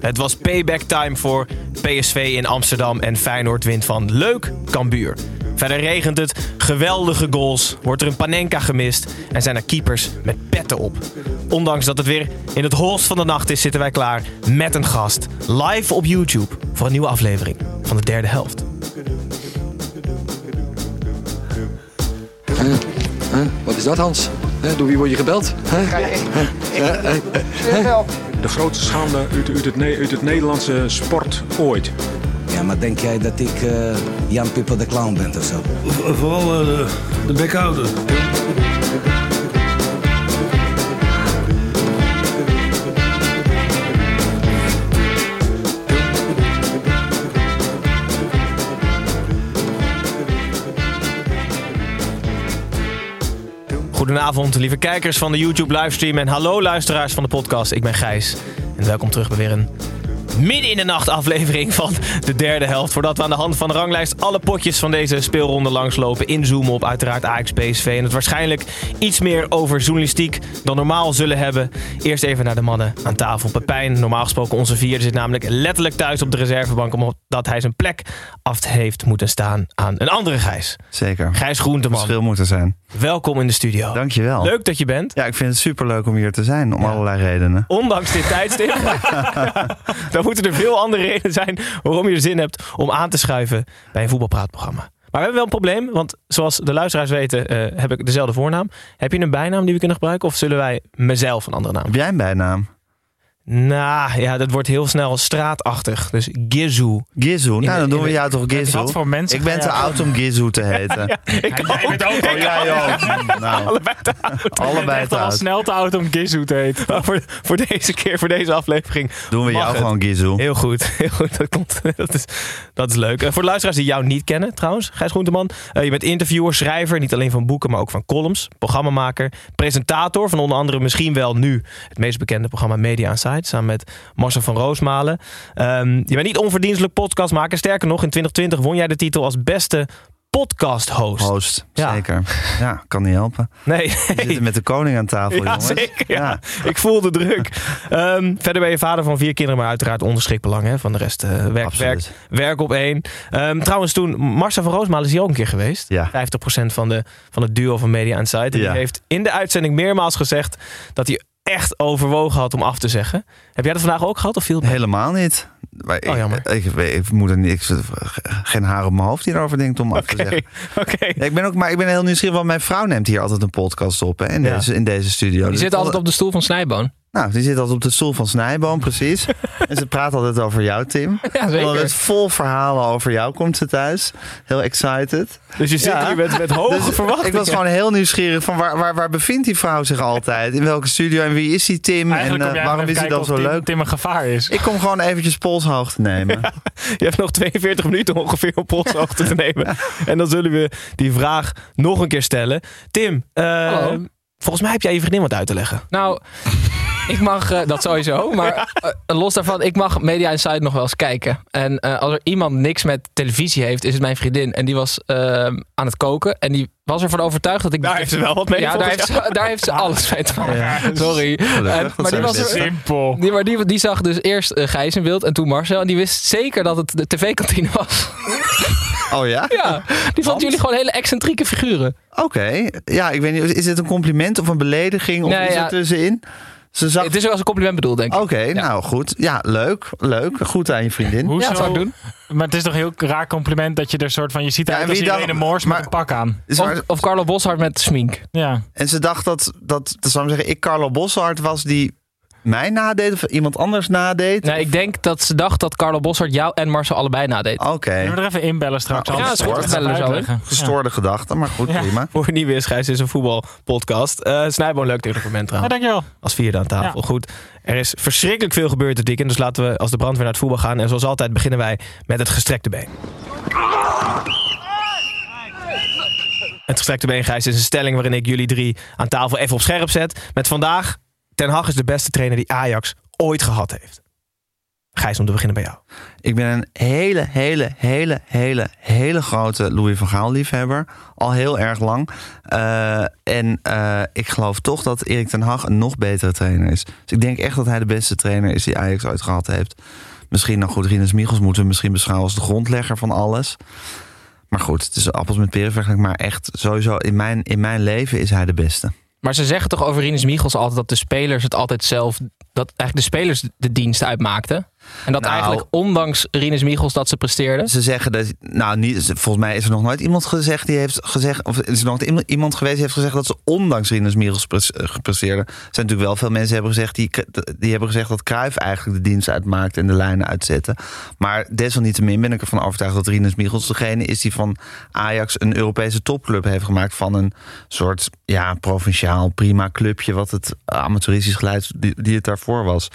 Het was payback time voor PSV in Amsterdam en Feyenoord wint van leuk Cambuur. Verder regent het, geweldige goals, wordt er een panenka gemist en zijn er keepers met petten op. Ondanks dat het weer in het holst van de nacht is, zitten wij klaar met een gast. Live op YouTube voor een nieuwe aflevering van de derde helft. Wat is dat, Hans? Hè, Door wie word je gebeld? Hè? De grootste schande uit, uit, het, uit het Nederlandse sport ooit. Ja, maar denk jij dat ik eh, Jan Pippo de Clown ben of zo? Vooral eh, de, de bekhouder. Goedenavond, lieve kijkers van de YouTube livestream en hallo luisteraars van de podcast. Ik ben Gijs en welkom terug bij weer een midden in de nacht aflevering van de derde helft. Voordat we aan de hand van de ranglijst alle potjes van deze speelronde langslopen. Inzoomen op uiteraard Ajax PSV. En het waarschijnlijk iets meer over journalistiek dan normaal zullen hebben. Eerst even naar de mannen aan tafel. Pepijn, normaal gesproken onze vierde, zit namelijk letterlijk thuis op de reservebank. Omdat hij zijn plek af heeft moeten staan aan een andere Gijs. Zeker. Gijs Groenteman, Verschil moeten zijn. welkom in de studio. Dankjewel. Leuk dat je bent. Ja, ik vind het superleuk om hier te zijn, om allerlei redenen. Ondanks dit tijdstip. moeten er veel andere redenen zijn waarom je er zin hebt om aan te schuiven bij een voetbalpraatprogramma. Maar we hebben wel een probleem, want zoals de luisteraars weten eh, heb ik dezelfde voornaam. Heb je een bijnaam die we kunnen gebruiken of zullen wij mezelf een andere naam? Heb jij een bijnaam? Nou ja, dat wordt heel snel straatachtig. Dus Gizu. Gizu. Nou, dan doen we jou toch Gizu. Wat voor mensen Ik ben te oud om Gizu te heten. Ik ook. Oh, jij ook. Nou, Allebei te oud. allebei te al oud. snel te oud om Gizu te heten. Maar voor, voor deze keer, voor deze aflevering. Doen we jou het. gewoon Gizu. Heel goed, heel goed. Dat, komt, dat, is, dat is leuk. Eh, voor de luisteraars die jou niet kennen, trouwens, Gijs Groenteman. eh, je bent interviewer, schrijver, niet alleen van boeken, maar ook van columns. Programmamaker, presentator van onder andere misschien wel nu het meest bekende programma Media Insight. Samen met Marcel van Roosmalen. Ehm, je bent niet onverdienstelijk podcastmaker. Sterker nog, in 2020 won jij de titel als beste podcast host. Host, Ja. zeker. Ja, kan niet helpen. Nee, We zitten met de koning aan tafel, Ja, jongens. zeker. Ja. Ik voel de druk. Ehm, verder ben je vader van vier kinderen, maar uiteraard onderschikt belang hè, van de rest. eh, werk, werk, werk op één. Ehm, trouwens, toen Marcel van Roosmalen is hier ook een keer geweest. Ja. 50% van, de, van het duo van Media Insight. En die heeft in de uitzending meermaals gezegd dat hij echt overwogen had om af te zeggen. Heb jij dat vandaag ook gehad of viel het mee? Helemaal niet. Maar Oh, jammer. Ik, ik, ik moet er niet, ik, geen haar op mijn hoofd hierover denkt om af te zeggen. oké. Ja, ik ben ook, maar ik ben heel nieuwsgierig, want mijn vrouw neemt hier altijd een podcast op hè, in, Ja. deze, in deze studio. Je Dus zit altijd op de stoel van Snijboon. Nou, die zit altijd op de stoel van Snijboom, precies. en ze praat altijd over jou, Tim. Ja, zeker. Altijd vol verhalen over jou komt ze thuis. Heel excited. Dus je zit Ja. hier met, met hoge Dus verwachtingen. ik was gewoon heel nieuwsgierig van waar, waar, waar bevindt die vrouw zich altijd? In welke studio en wie is die Tim? En Eigenlijk eh, waarom even is hij dan zo Tim, leuk? Tim een gevaar is. Ik kom gewoon eventjes polshoogte nemen. Je hebt nog 42 minuten ongeveer om polshoogte te nemen. En dan zullen we die vraag nog een keer stellen. Tim, Hallo. volgens mij heb jij je vriendin wat uit te leggen. Nou, ik mag eh, dat sowieso. Maar eh, los daarvan, ik mag Media Insight nog wel eens kijken. En eh, als er iemand niks met televisie heeft, is het mijn vriendin. En die was eh, aan het koken. En die was ervan overtuigd dat ik... Daar heeft ze wel wat mee, Ja, daar heeft, ze, daar heeft ze alles mee te maken. Sorry. Gelukkig, En- maar die was er, Simpel. die, maar die, die zag dus eerst eh, Gijs in beeld en toen Marcel. En die wist zeker dat het de tv-kantine was. Oh ja? Ja, die vond jullie gewoon hele excentrieke figuren. Oké. Ja, ik weet niet. Is dit een compliment of een belediging? Of Nee, is ja. er tussenin? Ze zag... Het is ook als een compliment bedoeld, denk ik. Oké, nou goed. Ja, leuk. Leuk. Goed aan je vriendin. Hoezo? Ja, dat zou ik doen. Maar het is toch een heel raar compliment dat je er soort van... Je ziet Ja, eruit en als wie Irene dacht- Moors met een pak aan. Of Carlo Boshart met smink. Ja. En ze dacht dat, dat, dat zou ik zeggen, ik Carlo Boshart was die mij nadeed of iemand anders nadeed. Nee, ik denk dat ze dacht dat Carlo Boshart jou en Marcel allebei nadeed. Oké, Kunnen we er even inbellen straks? Ja, anders dat is goed. Bellen zo, gestoorde gedachten, maar goed, Ja. prima. Voor een nieuwe is Gijs is een voetbalpodcast. Eh Snijboon, leuk tegen moment Ja, trouwens. dankjewel. Als vierde aan tafel. Goed, er is verschrikkelijk veel gebeurd dit weekend. Dus laten we als de brandweer naar het voetbal gaan. En zoals altijd beginnen wij met het gestrekte been. Het gestrekte been, Gijs, is een stelling waarin ik jullie drie aan tafel even op scherp zet. Met vandaag, Ten Hag is de beste trainer die Ajax ooit gehad heeft. Gijs, om te beginnen bij jou. Ik ben een hele, hele, hele, hele, hele grote Louis van Gaal liefhebber. Al heel erg lang. Eh, en eh, ik geloof toch dat Erik ten Hag een nog betere trainer is. Dus ik denk echt dat hij de beste trainer is die Ajax ooit gehad heeft. Misschien, nou goed, Rinus Michels moeten we misschien beschouwen als de grondlegger van alles. Maar goed, het is appels met peren vergelijking. Maar echt, sowieso, in mijn, in mijn leven is hij de beste. Maar ze zeggen toch over Rinus Michels altijd dat de spelers het altijd zelf... dat eigenlijk de spelers de dienst uitmaakten. En dat Nou. eigenlijk ondanks Rinus Michels dat ze presteerden. Ze zeggen dat, nou, niet, volgens mij is er nog nooit iemand gezegd die heeft gezegd, of is er nog iemand- iemand geweest die heeft gezegd dat ze ondanks Rinus Michels eh, gepresteerden. Er zijn natuurlijk wel veel mensen die hebben gezegd die, die hebben gezegd dat Cruijff eigenlijk de dienst uitmaakt en de lijnen uitzette. Maar desalniettemin ben ik ervan overtuigd dat Rinus Michels degene is die van Ajax een Europese topclub heeft gemaakt van een soort ja, provinciaal prima clubje wat het amateuristisch geleid die, die het daarvoor was.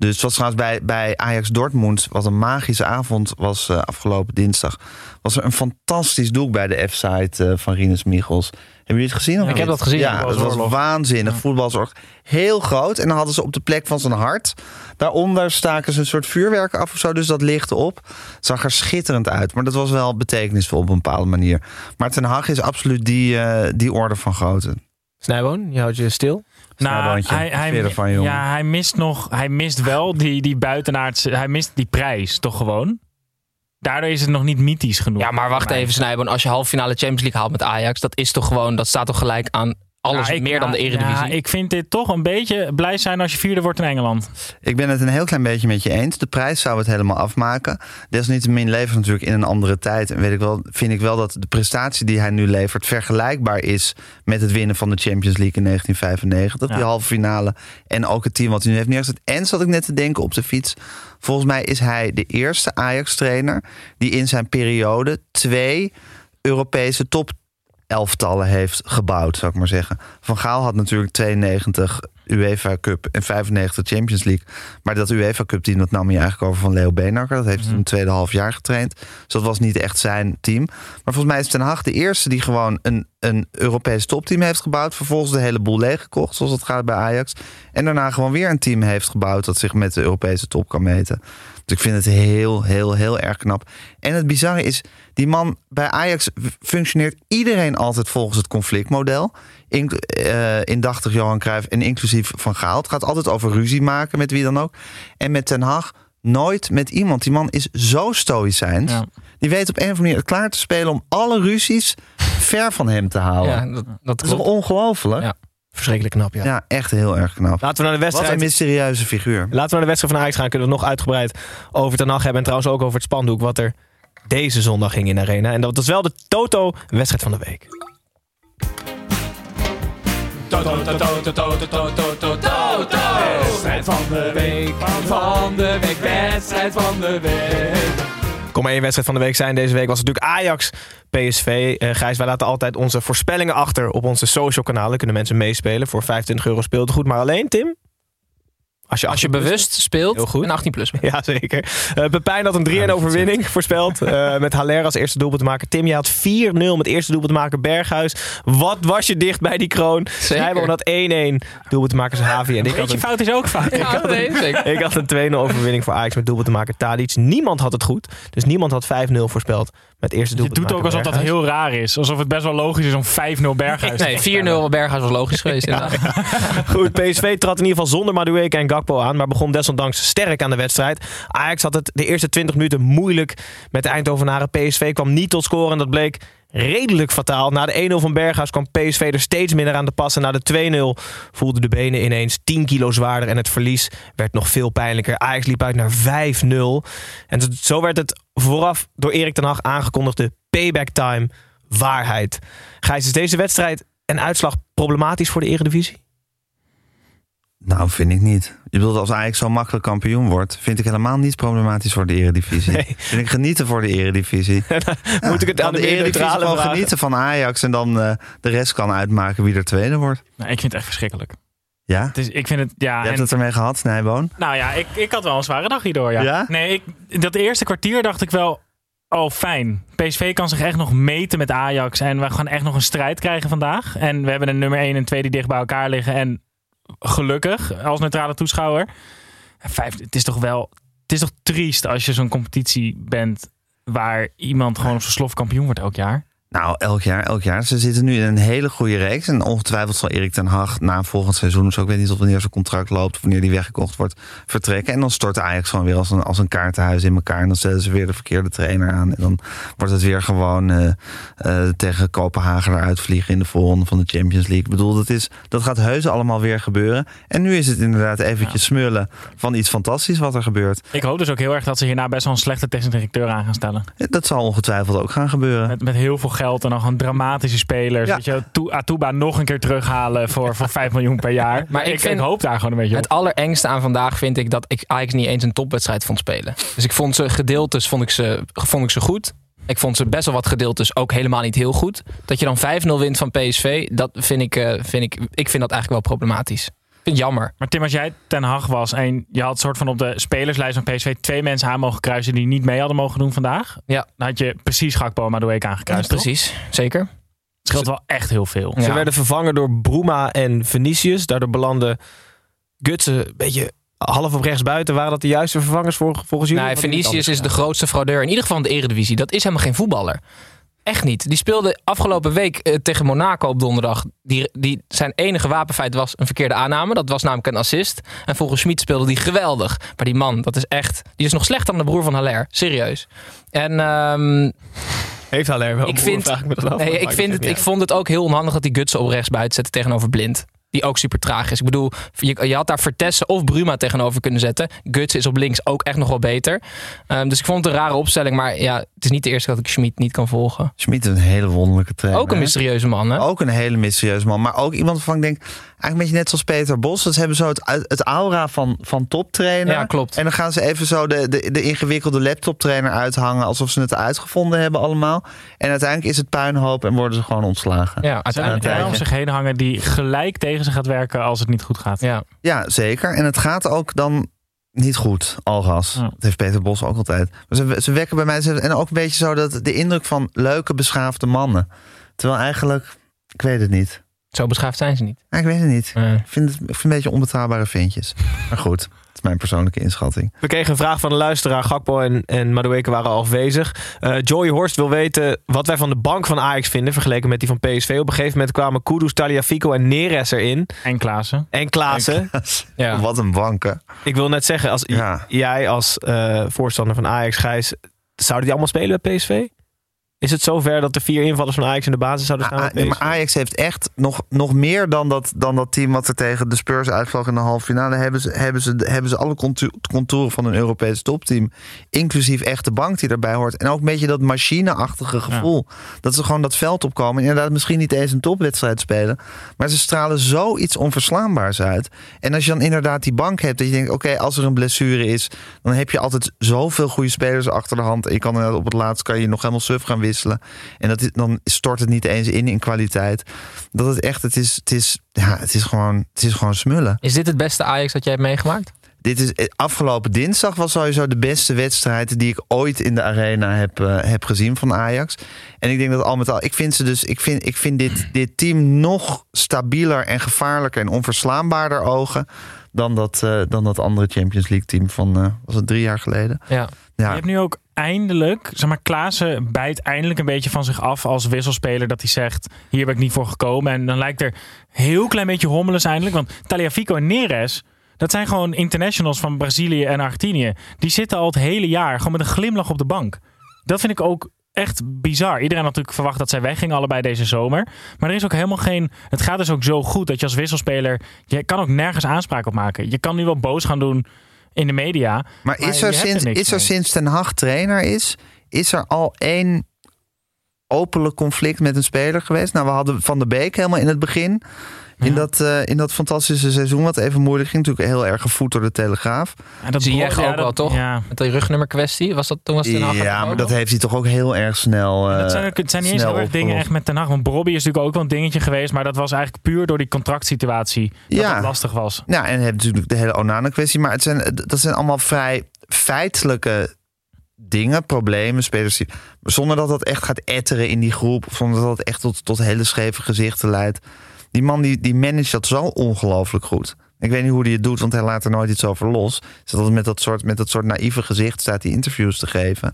Dus het was trouwens bij, bij Ajax Dortmund, wat een magische avond was eh, afgelopen dinsdag. Was er een fantastisch doek bij de F-site eh, van Rinus Michels. Hebben jullie het gezien? of Ik heb dat gezien. Ja, dat was waanzinnig. Voetbalzorg. Heel groot. En dan hadden ze op de plek van zijn hart. Daaronder staken ze een soort vuurwerk af of zo. Dus dat lichtte op. Het zag er schitterend uit. Maar dat was wel betekenisvol op een bepaalde manier. Maar Ten Hag is absoluut die, eh, die orde van grootte. Snijboon, je houdt je stil. Nou, hij, hij, jongen? ja, hij mist nog, hij mist wel die, die buitenaardse, hij mist die prijs toch gewoon. Daardoor is het nog niet mythisch genoeg. Ja, maar wacht even Snijboon. Als je halve finale Champions League haalt met Ajax... dat is toch gewoon... dat staat toch gelijk aan alles Ja, ik- meer dan de ja, Eredivisie? Ja, ik vind dit toch een beetje blij zijn als je vierde wordt in Engeland. Ik ben het een heel klein beetje met je eens. De prijs zou het helemaal afmaken. Desalniettemin leven we natuurlijk in een andere tijd. En weet ik wel, vind ik wel dat de prestatie die hij nu levert... vergelijkbaar is met het winnen van de Champions League in 1995. Ja. Die halve finale. En ook het team wat hij nu heeft neergezet. En zat ik net te denken op de fiets. Volgens mij is hij de eerste Ajax-trainer... die in zijn periode twee Europese top elftallen heeft gebouwd, zou ik maar zeggen. Van Gaal had natuurlijk 92 UEFA Cup en 95 Champions League. Maar dat UEFA Cup team, dat nam hij eigenlijk over van Leo Beenhakker. Dat heeft hij een tweede half jaar getraind. Dus dat was niet echt zijn team. Maar volgens mij is Ten Hag de eerste die gewoon een, een Europees topteam heeft gebouwd. Vervolgens de hele boel leeggekocht, zoals het gaat bij Ajax. En daarna gewoon weer een team heeft gebouwd... dat zich met de Europese top kan meten. Dus ik vind het heel, heel, heel erg knap. En het bizarre is, die man bij Ajax functioneert iedereen altijd volgens het conflictmodel. In, eh, indachtig Johan Cruijff en inclusief Van Gaal. Het gaat altijd over ruzie maken met wie dan ook. En met Ten Hag nooit met iemand. Die man is zo stoïcijns. Ja. Die weet op een of andere manier klaar te spelen om alle ruzies ver van hem te houden. ja, dat, dat dat is ongelooflijk? Ja. Ja. Verschrikkelijk knap, ja. echt heel erg knap. Laten we naar de Wat wedstrijd. een mysterieuze figuur. Laten we naar de wedstrijd van Ajax gaan. Kunnen we nog uitgebreid over Ten Hag hebben. En trouwens ook over het spandoek wat er deze zondag ging in de Arena. En dat was wel de Toto-wedstrijd van de week. Wedstrijd van de week, van de week, wedstrijd van de week. Kom maar één wedstrijd van de week zijn. Deze week was natuurlijk Ajax PSV. Eh Gijs, wij laten altijd onze voorspellingen achter op onze social kanalen. Kunnen mensen meespelen voor 25 euro speeltegoed. Maar alleen, Tim? Als je, Als je 18 plus bewust speelt, Heel goed. een 18 plus. bent. Ja, zeker. Eh Pepijn had een 3-1 overwinning voorspeld. eh, met Haller als eerste doelpunt te maken. Tim, je had 4-0 met eerste doelpunt te maken. Berghuis. Wat was je dicht bij die kroon? Snijboom had 1-1 doelpunt te maken. Zijn Havi. En ik had, Beetje een, fout is ook fout. Ja, nee, zeker. ik had een 2-0 overwinning voor Ajax met doelpunt te maken. Tadic. Niemand had het goed. Dus niemand had 5-0 voorspeld met eerste Je doelpunt te doet ook alsof dat heel raar is. Alsof het best wel logisch is om 5-0 Berghuis te Nee, 4-0 voorspellen. Berghuis was logisch geweest. inderdaad. Goed, PSV trad in ieder geval zonder Madueke en Gakpo aan, maar begon desondanks sterk aan de wedstrijd. Ajax had het de eerste 20 minuten moeilijk met de Eindhovenaren. PSV kwam niet tot scoren en dat bleek redelijk fataal. Na de 1-0 van Berghuis kwam PSV er steeds minder aan de pas. En na de 2-0 voelden de benen ineens 10 kilo zwaarder. En het verlies werd nog veel pijnlijker. Ajax liep uit naar 5-0. En zo werd het vooraf door Erik ten Hag aangekondigde payback time waarheid. Gijs, is deze wedstrijd en uitslag problematisch voor de Eredivisie? Nou, vind ik niet. Je bedoelt als Ajax zo makkelijk kampioen wordt, vind ik helemaal niet problematisch voor de Eredivisie. Nee. Vind ik genieten voor de Eredivisie. Moet ik het aan de, de Eredivisie gewoon genieten van Ajax en dan eh, de rest kan uitmaken wie er tweede wordt. Nou, ik vind het echt verschrikkelijk. Ja? Het is, ik vind het, ja. Je hebt en- het ermee gehad, Nijboon? Nou ja, ik, ik had wel een zware dag hierdoor. Ja. Ja? Nee, ik, dat eerste kwartier dacht ik wel. Oh, fijn. PSV kan zich echt nog meten met Ajax. En we gaan echt nog een strijd krijgen vandaag. En we hebben een nummer 1 en 2 die dicht bij elkaar liggen. En gelukkig, als neutrale toeschouwer. Vijf, het is toch wel. Het is toch triest als je zo'n competitie bent. waar iemand gewoon op zijn slof kampioen wordt elk jaar. Nou, elk jaar, elk jaar. Ze zitten nu in een hele goede reeks. En ongetwijfeld zal Erik ten Hag na volgend seizoen... dus ik weet niet of wanneer zijn contract loopt... of wanneer die weggekocht wordt, vertrekken. En dan stort Ajax gewoon weer als een, als een kaartenhuis in elkaar. En dan stellen ze weer de verkeerde trainer aan. En dan wordt het weer gewoon eh, eh, tegen Kopenhagen eruit vliegen... in de voorronde van de Champions League. Ik bedoel, dat, is, dat gaat heus allemaal weer gebeuren. En nu is het inderdaad eventjes smullen... van iets fantastisch wat er gebeurt. Ik hoop dus ook heel erg dat ze hierna best wel een slechte technische directeur aan gaan stellen. Dat zal ongetwijfeld ook gaan gebeuren. Met, met heel veel geld en dan gewoon dramatische spelers. Ja. Weet je, To- Atuba nog een keer terughalen voor, voor 5 miljoen per jaar. Maar ik ik, vind- ik hoop daar gewoon een beetje op. Het allerengste aan vandaag vind ik dat ik Ajax niet eens een topwedstrijd vond spelen. Dus ik vond ze gedeeltes vond ik ze, vond ik ze goed. Ik vond ze best wel wat gedeeltes ook helemaal niet heel goed. Dat je dan 5-0 wint van PSV, dat vind ik, eh, vind ik, ik vind dat eigenlijk wel problematisch. Ik vind het jammer. Maar Tim, als jij Ten Hag was en je had soort van op de spelerslijst van PSV twee mensen aan mogen kruisen die niet mee hadden mogen doen vandaag. Ja. Dan had je precies Gakpo en Madueke aangekruist. precies, zeker. Het scheelt wel echt heel veel. Ja. Ze werden vervangen door Bruma en Vinicius. Daardoor belanden Gutsen een beetje half op rechts buiten. Waren dat de juiste vervangers voor, volgens jullie? Nee, Vinicius is de grootste fraudeur. In ieder geval in de Eredivisie. Dat is helemaal geen voetballer. Echt niet. Die speelde afgelopen week eh, tegen Monaco op donderdag. Die, die, zijn enige wapenfeit was een verkeerde aanname. Dat was namelijk een assist. En volgens Schmid speelde die geweldig. Maar die man, dat is echt... Die is nog slechter dan de broer van Haller. Serieus. En ehm? Heeft Haller wel ik vind, ik me dat af, maar nee, ik, vind het ik vond het ook heel onhandig dat die Gutsen op rechts buiten zette tegenover Blind. Die ook super traag is. Ik bedoel, je, je had daar Vertessen of Bruma tegenover kunnen zetten. Gutsen is op links ook echt nog wel beter. Ehm, dus ik vond het een rare opstelling. Maar ja, het is niet de eerste dat ik Schmid niet kan volgen. Schmid is een hele wonderlijke trainer. Ook een mysterieuze man, hè? Ook een hele mysterieuze man. Maar ook iemand waarvan ik denk... Eigenlijk een beetje net zoals Peter Bos. Dat ze hebben zo het, het aura van, van toptrainer. Ja, klopt. En dan gaan ze even zo de, de, de ingewikkelde laptoptrainer uithangen... alsof ze het uitgevonden hebben allemaal. En uiteindelijk is het puinhoop en worden ze gewoon ontslagen. Ja, uiteindelijk. om zich heen hangen die gelijk tegen ze gaat werken als het niet goed gaat? Ja. Ja, zeker. En het gaat ook dan niet goed, algas. Ja. Dat heeft Peter Bos ook altijd. Maar ze, ze wekken bij mij... ze- En ook een beetje zo dat de indruk van leuke, beschaafde mannen. Terwijl eigenlijk... Ik weet het niet. Zo beschaafd zijn ze niet. Ja, ik weet het niet. Ik vind het, ik vind het een beetje onbetrouwbare ventjes. Maar goed, dat is mijn persoonlijke inschatting. We kregen een vraag van een luisteraar. Gakpo en, en Madueke waren al afwezig. Eh, Joy Horst wil weten wat wij van de bank van Ajax vinden... vergeleken met die van PSV. Op een gegeven moment kwamen Kudus, Taliafico en Neres erin. En Klaassen. En Klaassen. Ja. Wat een banken. Ik wil net zeggen, als Ja. jij als eh, voorstander van Ajax, Gijs... zouden die allemaal spelen bij PSV? Is het zover dat de vier invallers van Ajax in de basis zouden staan? A- nee, maar? Ajax heeft echt nog, nog meer dan dat, dan dat team wat er tegen de Spurs uitvloog in de halve finale. Hebben ze, hebben ze, hebben ze alle contour- contouren van een Europees topteam. Inclusief echt de bank die erbij hoort. En ook een beetje dat machineachtige gevoel. Dat ze gewoon dat veld opkomen. En inderdaad misschien niet eens een topwedstrijd spelen. Maar ze stralen zoiets onverslaanbaars uit. En als je dan inderdaad die bank hebt. Dat je denkt, oké, als er een blessure is. Dan heb je altijd zoveel goede spelers achter de hand. En je kan inderdaad op het laatst kan je nog helemaal suf gaan wisselen. En dat is, dan stort het niet eens in in kwaliteit. Dat het echt, het is, het is, ja, het is gewoon, het is gewoon smullen. Is dit het beste Ajax dat jij hebt meegemaakt? Dit is, eh, afgelopen dinsdag was sowieso de beste wedstrijd die ik ooit in de arena heb, eh, heb gezien van Ajax. En ik denk dat al met al, ik vind ze dus, ik vind, ik vind dit, dit team nog stabieler en gevaarlijker en onverslaanbaarder ogen dan dat, eh, dan dat andere Champions League team van, eh, was het drie jaar geleden? Ja. Je Ja, hebt nu ook eindelijk, zeg maar, Klaassen bijt eindelijk een beetje van zich af als wisselspeler. Dat hij zegt, hier ben ik niet voor gekomen. En dan lijkt er heel klein beetje hommeles eindelijk. Want Taliafico en Neres, dat zijn gewoon internationals van Brazilië en Argentinië. Die zitten al het hele jaar gewoon met een glimlach op de bank. Dat vind ik ook echt bizar. Iedereen had natuurlijk verwacht dat zij weggingen, allebei deze zomer. Maar er is ook helemaal geen. Het gaat dus ook zo goed dat je als wisselspeler. Je kan ook nergens aanspraak op maken. Je kan nu wel boos gaan doen in de media. Maar is er, sinds, is er sinds Ten Hag trainer is, is er al één openlijk conflict met een speler geweest? Nou, we hadden Van der Beek helemaal in het begin. In, dat, eh, in dat fantastische seizoen, wat even moeilijk ging. Natuurlijk heel erg gevoed door de Telegraaf. En dat Zie ja, ook dat- wel, toch? Ja. Met die rugnummer kwestie. Was dat toen was Ten Hag Ja, maar dat heeft hij toch ook heel erg snel. eh, Dat zijn, ook- het zijn niet eens heel erg dingen echt met Ten Hag. Want Bobby is natuurlijk ook wel een dingetje geweest. Maar dat was eigenlijk puur door die contractsituatie. Dat Ja. het lastig was. Ja, en je hebt natuurlijk de hele Onana-kwestie. Maar het zijn, dat zijn allemaal vrij feitelijke dingen, problemen, spelers. die- Zonder dat dat echt gaat etteren in die groep. Of zonder dat het echt tot, tot hele scheve gezichten leidt. Die man die, die managt dat zo ongelooflijk goed. Ik weet niet hoe hij het doet, want hij laat er nooit iets over los. Altijd met dat soort, met dat soort naïeve gezicht staat hij interviews te geven.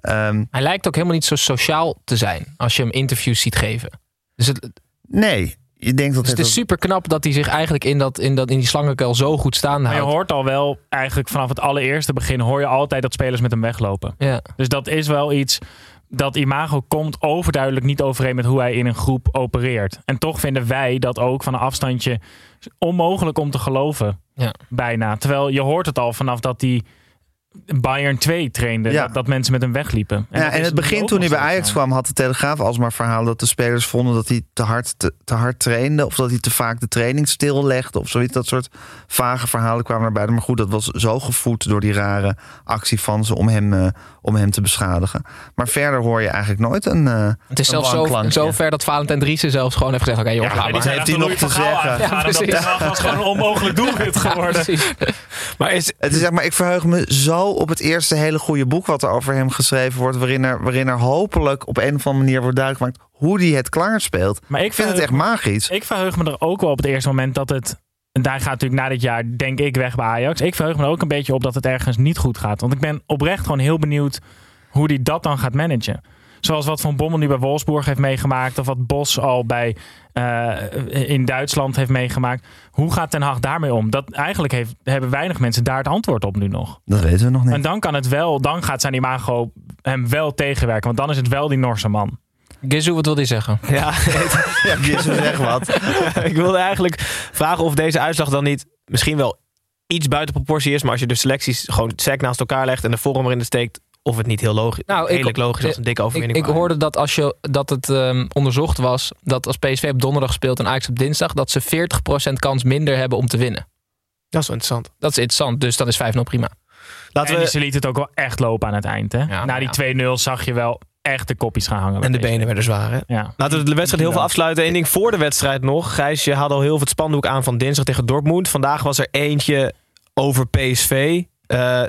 Ehm, Hij lijkt ook helemaal niet zo sociaal te zijn als je hem interviews ziet geven. Dus het, nee, je denkt dat dus het is super knap dat hij zich eigenlijk in, dat, in, dat, in die slangenkuil zo goed staande Maar je houdt. hoort al wel, eigenlijk vanaf het allereerste begin, hoor je altijd dat spelers met hem weglopen. Ja. Dus dat is wel iets. Dat imago komt overduidelijk niet overeen met hoe hij in een groep opereert. En toch vinden wij dat ook van een afstandje onmogelijk om te geloven. Ja. Bijna. Terwijl je hoort het al vanaf dat hij Bayern 2 trainde. Ja. Dat, dat mensen met hem wegliepen. ja, dat en het begin toen hij bij Ajax kwam, had de Telegraaf alsmaar verhaal dat de spelers vonden dat hij te hard, te, te hard trainde. Of dat hij te vaak de training stillegde. Of zoiets. Dat soort vage verhalen kwamen naar buiten. Maar goed, dat was zo gevoed door die rare actie van ze om hem, eh, om hem te beschadigen. Maar verder hoor je eigenlijk nooit een. eh, Het is een zelfs zo, zo ver dat Valentijn Driessen zelfs gewoon heeft gezegd... Oké, joh, Ja, laat die maar. heeft hij nog te zeggen. Ja, Hag was gewoon een onmogelijk doelwit geworden. Maar is, Het is zeg maar, ik verheug me zo op het eerste hele goede boek wat er over hem geschreven wordt. Waarin er, waarin er hopelijk op een of andere manier wordt duidelijk gemaakt hoe hij het klaar speelt. Maar ik Ik vind het echt magisch. Ik verheug me er ook wel op het eerste moment dat het. En daar gaat natuurlijk na dit jaar, denk ik, weg bij Ajax. Ik verheug me er ook een beetje op dat het ergens niet goed gaat. Want ik ben oprecht gewoon heel benieuwd hoe hij dat dan gaat managen. Zoals wat Van Bommel nu bij Wolfsburg heeft meegemaakt. Of wat Bos al bij, eh, in Duitsland heeft meegemaakt. Hoe gaat Ten Hag daarmee om? Dat, eigenlijk heeft, hebben weinig mensen daar het antwoord op nu nog. Dat weten we nog niet. En dan kan het wel, dan gaat zijn imago hem wel tegenwerken. Want dan is het wel die Norse man. Gizu, wat wil hij zeggen? ja, Ja, je zeg wat. ik wilde eigenlijk vragen of deze uitslag dan niet misschien wel iets buiten proportie is. Maar als je de selecties gewoon sec naast elkaar legt en de vorm erin steekt, of het niet heel logisch, Nou, ik- logisch als een dikke Ik, overwinning. ik voor hoorde dat als je dat het ehm, onderzocht was dat als PSV op donderdag speelt en Ajax op dinsdag, dat ze 40% kans minder hebben om te winnen. Dat is wel interessant. Dat is interessant, dus dat is 5-0 prima. Laten en we ze liet het ook wel echt lopen aan het eind. Hè? Ja, Na die ja. 2-0 zag je wel echt de kopjes gaan hangen. en de benen werden zwaar. Hè? Ja. Laten we de wedstrijd heel veel afsluiten. Eén ding voor de wedstrijd nog. Gijs, je had al heel veel het spandoek aan van dinsdag tegen Dortmund. Vandaag was er eentje over PSV. Eh,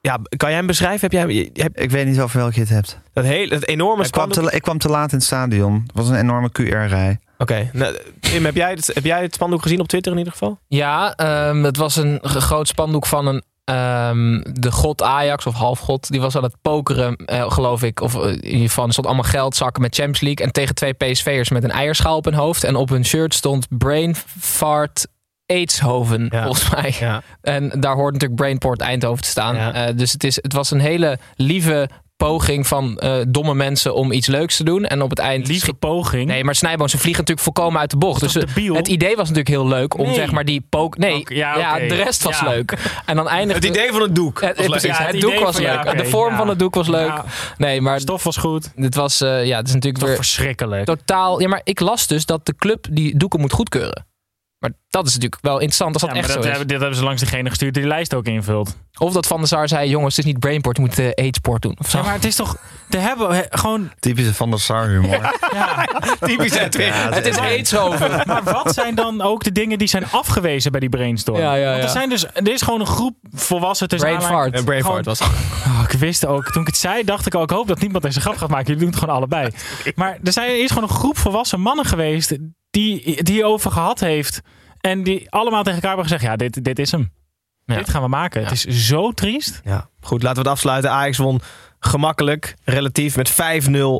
ja, kan jij hem beschrijven? Heb jij je hebt Ik weet niet over welke je het hebt. dat hele, het enorme Ik kwam, spandoek? te, ik kwam te laat in het stadion. Het was een enorme QR-rij. Oké. Nou, Tim, heb jij, het, heb jij het spandoek gezien op Twitter in ieder geval? Ja, ehm, het was een groot spandoek van een, ehm, de god Ajax of halfgod. Die was aan het pokeren, eh, geloof ik. Of in ieder geval, er stond allemaal geldzakken met Champions League. En tegen twee PSV'ers met een eierschaal op hun hoofd. En op hun shirt stond Brain Fart Aidshoven, Ja. volgens mij. Ja. En daar hoort natuurlijk Brainport Eindhoven te staan. Ja. Eh, dus het, is, het was een hele lieve poging van eh, domme mensen om iets leuks te doen. En op het eind... Lieve poging. Nee, maar Snijboon, ze vliegen natuurlijk volkomen uit de bocht. Dus eh, debiel? het idee was natuurlijk heel leuk om Nee. zeg maar die pook... Nee, ja, de rest was Ja. leuk. En dan eindigt Het idee van het doek. Het, was leuk. precies, Ja, het, het doek was van- ja, leuk. de vorm ja. van het doek was leuk. Ja. Nee, maar Stof was goed. dit was, eh, ja, het is natuurlijk Toch weer verschrikkelijk. totaal... Ja, maar ik las dus dat de club die doeken moet goedkeuren. Maar dat is natuurlijk wel interessant als dat Ja, maar echt dat zo is. hebben, dit hebben ze langs degene gestuurd die de lijst ook invult. Of dat Van der Sar zei, jongens, het is niet Brainport, je moet uh, Aidsport doen. Of zo. Ja, maar het is toch... Te hebben he- gewoon... Typische Van der Sar humor. Ja. Typisch. Ja, het is Aidshoven. Maar wat zijn dan ook de dingen die zijn afgewezen bij die brainstorm? Ja, ja, Want er, ja. zijn dus, er is gewoon een groep volwassen tussen Brain aanhali- fart. En Braveheart was het. Oh, ik wist ook, toen ik het zei, dacht ik ook, ik hoop dat niemand deze grap gaat maken. Jullie doen het gewoon allebei. Maar er zijn, er is gewoon een groep volwassen mannen geweest die, die over gehad heeft. En die allemaal tegen elkaar hebben gezegd, ja, dit, dit is hem. Ja. Dit gaan we maken. Ja. Het is zo triest. Ja, goed. Laten we het afsluiten. Ajax won gemakkelijk, relatief, met 5-0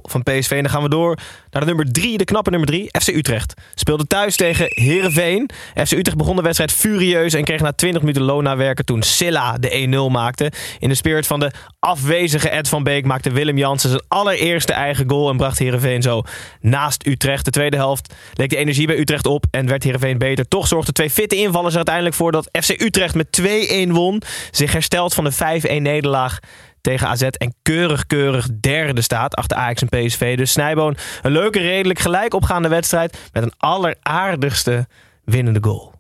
van PSV. En dan gaan we door naar de nummer 3, de knappe nummer 3, FC Utrecht. Speelde thuis tegen Herenveen. FC Utrecht begon de wedstrijd furieus en kreeg na 20 minuten loon werken toen Silla de 1-0 maakte. In de spirit van de afwezige Ed van Beek maakte Willem Jansen zijn allereerste eigen goal en bracht Herenveen zo naast Utrecht. De tweede helft leek de energie bij Utrecht op en werd Herenveen beter. Toch zorgden twee fitte invallers er uiteindelijk voor dat FC Utrecht met 2-1 won. Zich herstelt van de 5-1 nederlaag tegen AZ en keurig keurig derde staat achter Ajax en PSV. Dus Snijboon een leuke, redelijk gelijk opgaande wedstrijd met een alleraardigste winnende goal.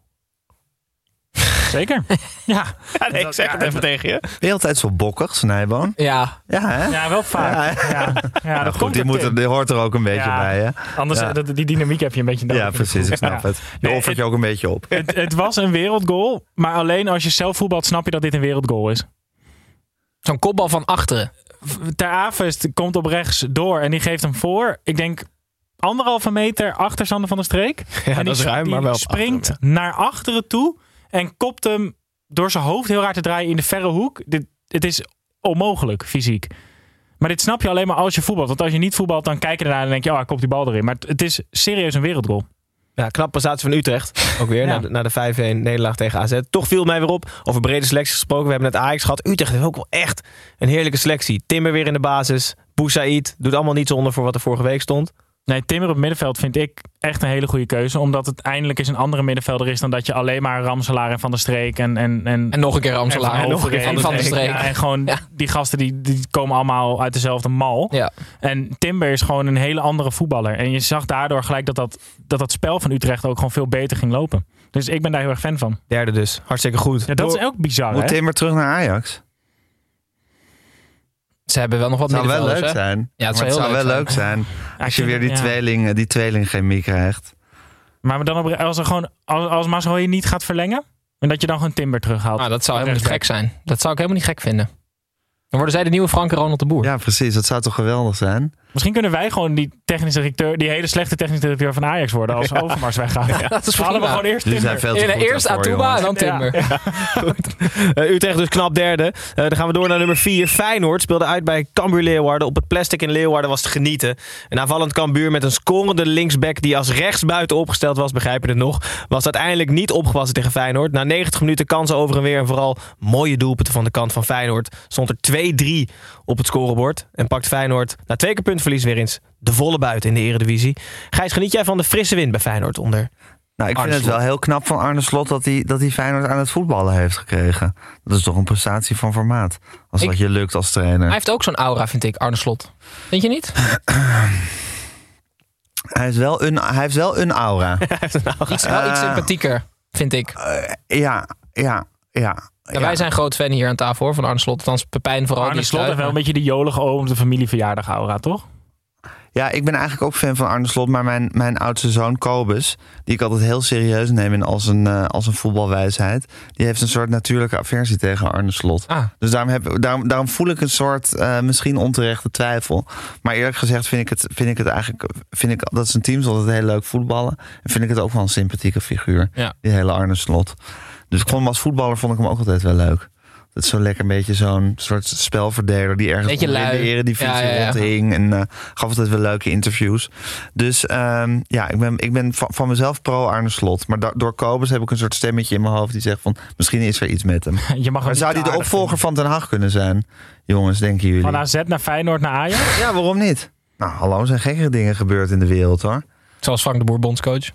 Zeker. Ja. Ja, nee, ik zeg het even tegen je. Ben je altijd zo bokkig, Snijboon? Ja, Ja, hè? ja, wel vaak. Ja, ja. Dat goed, komt die, moet, er- die hoort er ook een beetje Ja. bij, hè? Anders, die dynamiek heb je een beetje nodig. Ja, precies, ik snap Ja. het. Je Nee, offert je ook een beetje op. Het, het was een wereldgoal, maar alleen als je zelf voetbalt snap je dat dit een wereldgoal is. Zo'n kopbal van achteren. Ter Avest komt op rechts door en die geeft hem voor. Ik denk anderhalve meter achter Sander van der Streek. Ja, en dat die, is ruim, maar wel springt naar achteren toe en kopt hem door zijn hoofd heel raar te draaien in de verre hoek. Dit, het is onmogelijk, fysiek. Maar dit snap je alleen maar als je voetbalt. Want als je niet voetbalt, dan kijk je ernaar en denk je, oh, hij kopt die bal erin. Maar het, het is serieus een wereldgoal. Ja, knap prestatie van Utrecht. Ook weer Ja. na de, na de 5-1 nederlaag tegen AZ. Toch viel mij weer op. Over brede selecties gesproken. We hebben net Ajax gehad. Utrecht heeft ook wel echt een heerlijke selectie. Timber weer in de basis. Boussaïd doet allemaal niet zonder voor wat er vorige week stond. Nee, Timmer op het middenveld vind ik echt een hele goede keuze. Omdat het eindelijk eens een andere middenvelder is dan dat je alleen maar Ramselaar en Van der Streek en... En, en, En nog een keer en Ramselaar. Van Hoven En Van der Streek. Ja, en gewoon Ja. die gasten die, die komen allemaal uit dezelfde mal. Ja. En Timber is gewoon een hele andere voetballer. En je zag daardoor gelijk dat dat, dat, dat spel van Utrecht ook gewoon veel beter ging lopen. Dus ik ben daar heel erg fan van. Derde dus. Hartstikke goed. Ja, dat Door- is ook bizar, Moet hè? Timber terug naar Ajax? Ze hebben wel nog wat Het zou wel leuk hè? zijn. Ja, het zou het wel leuk leuk zijn als je weer die ja. tweeling, die tweelingchemie krijgt. Maar dan op- als, er gewoon, als, als niet gaat verlengen... en dat je dan gewoon Timber terughaalt. Nou, dat zou helemaal niet gek zijn. Dat zou ik helemaal niet gek vinden. Dan worden zij de nieuwe Frank en Ronald de Boer. Ja, precies. Dat zou toch geweldig zijn? Misschien kunnen wij gewoon die technische directeur, die hele slechte technische directeur van Ajax worden als Overmars weggaat. dat is We hadden we gewoon eerst Timber. veel te eerst Atuba en dan Ja. Timber. Eh, Utrecht dus knap derde. Eh, dan gaan we door naar nummer 4. Feyenoord speelde uit bij Cambuur Leeuwarden. Op het plastic in Leeuwarden was het genieten. Een aanvallend Cambuur met een scorende linksback die als rechtsbuiten opgesteld was, begrijp je het nog. Was uiteindelijk niet opgewassen tegen Feyenoord. Na 90 minuten kansen over en weer en vooral mooie doelpunten van de kant van Feyenoord. Stond er 2-3 op het scorebord. En pakt Feyenoord na twee keer puntverlies weer eens de volle buiten in de eredivisie. Gijs, geniet jij van de frisse wind bij Feyenoord onder? Nou, ik Arne vind het wel heel knap van Arne Slot dat hij, dat hij Feyenoord aan het voetballen heeft gekregen. Dat is toch een prestatie van formaat. Als Ik- dat je lukt als trainer. Hij heeft ook zo'n aura, vind ik, Arne Slot. Vind je niet? Hij, is wel een, hij heeft wel een aura. Iets, wel iets Eh, sympathieker, vind ik. ja, ja, ja. Ja, wij zijn groot fan hier aan tafel hoor, van Arne Slot. Althans, Pepijn vooral. Arne die Slot heeft wel een beetje de jolige oom de familieverjaardag aura, toch? Ja, ik ben eigenlijk ook fan van Arne Slot. Maar mijn, mijn oudste zoon Kobus, die ik altijd heel serieus neem in als een, eh, als een voetbalwijsheid, die heeft een soort natuurlijke aversie tegen Arne Slot. Ah, Dus daarom, heb, daarom, daarom voel ik een soort eh, misschien onterechte twijfel. Maar eerlijk gezegd vind ik het, vind ik het eigenlijk. Vind ik, dat zijn teams altijd heel leuk voetballen. En vind ik het ook wel een sympathieke figuur. Ja. Die hele Arne Slot. Dus ik vond hem als voetballer vond ik hem ook altijd wel leuk. Dat is zo lekker een beetje zo'n soort spelverdeler die ergens Beetje lui. de eredivisie Ja, ja, ja. rondhing. En eh, gaf altijd wel leuke interviews. Dus ehm, ja, ik ben, ik ben van, van mezelf pro Arne Slot. Maar da- door Kobus heb ik een soort stemmetje in mijn hoofd die zegt van misschien is er iets met hem. Je mag Maar zou hij de opvolger van Den Haag kunnen zijn? Jongens, denken jullie? Van AZ naar Feyenoord naar Ajax? Ja, waarom niet? Nou, hallo, er zijn gekkere dingen gebeurd in de wereld hoor. zoals Frank de Boer, bondscoach.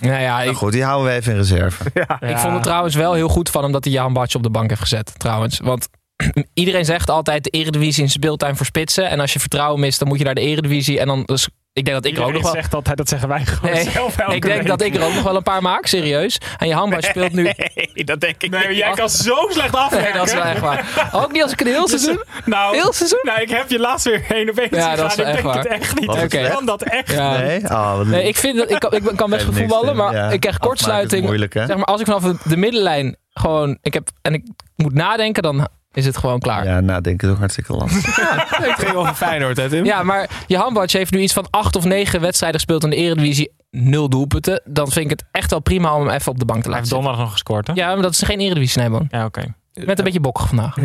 Nou ja, ik, Nou goed, die houden we even in reserve. ik vond het trouwens wel heel goed van hem dat hij Jan Bartje op de bank heeft gezet. Trouwens, want iedereen zegt altijd de eredivisie in speeltuin voor spitsen. En als je vertrouwen mist, dan moet je naar de eredivisie. En dan, ik denk dat ik er ook nog wel... zegt altijd, dat zeggen wij gewoon Nee, zelf elke ik denk week. dat ik er ook nog wel een paar maak, serieus. En je handbal speelt nu... Nee, dat denk ik Nee, niet. jij kan zo slecht afwerken. Nee, dat is wel echt waar. Ook niet als ik een heel seizoen... Nou, Heel seizoen? nou, ik heb je laatst weer één op één Ja, dat is Ik echt denk het waar. echt niet. Wat Ik Oké. kan dat echt Ja. Nee? Oh, wat Nee, ik vind dat ik kan, ik kan best voetballen, maar Ja. ik krijg kortsluiting. moeilijk, hè? Zeg maar, als ik vanaf de- de middenlijn gewoon, ik heb en ik moet nadenken, dan is het gewoon klaar. Ja, Ja, nadenken is ook hartstikke lastig. Het ging over Feyenoord, hè Tim? maar je handbadje heeft nu iets van acht of negen wedstrijden gespeeld in de Eredivisie, nul doelpunten. Dan vind ik het echt wel prima om hem even op de bank te Hij laten heeft zitten. donderdag nog gescoord, hè? Ja, maar dat is geen Eredivisie, Snijboon. Ja, oké. Met een beetje bokkig vandaag.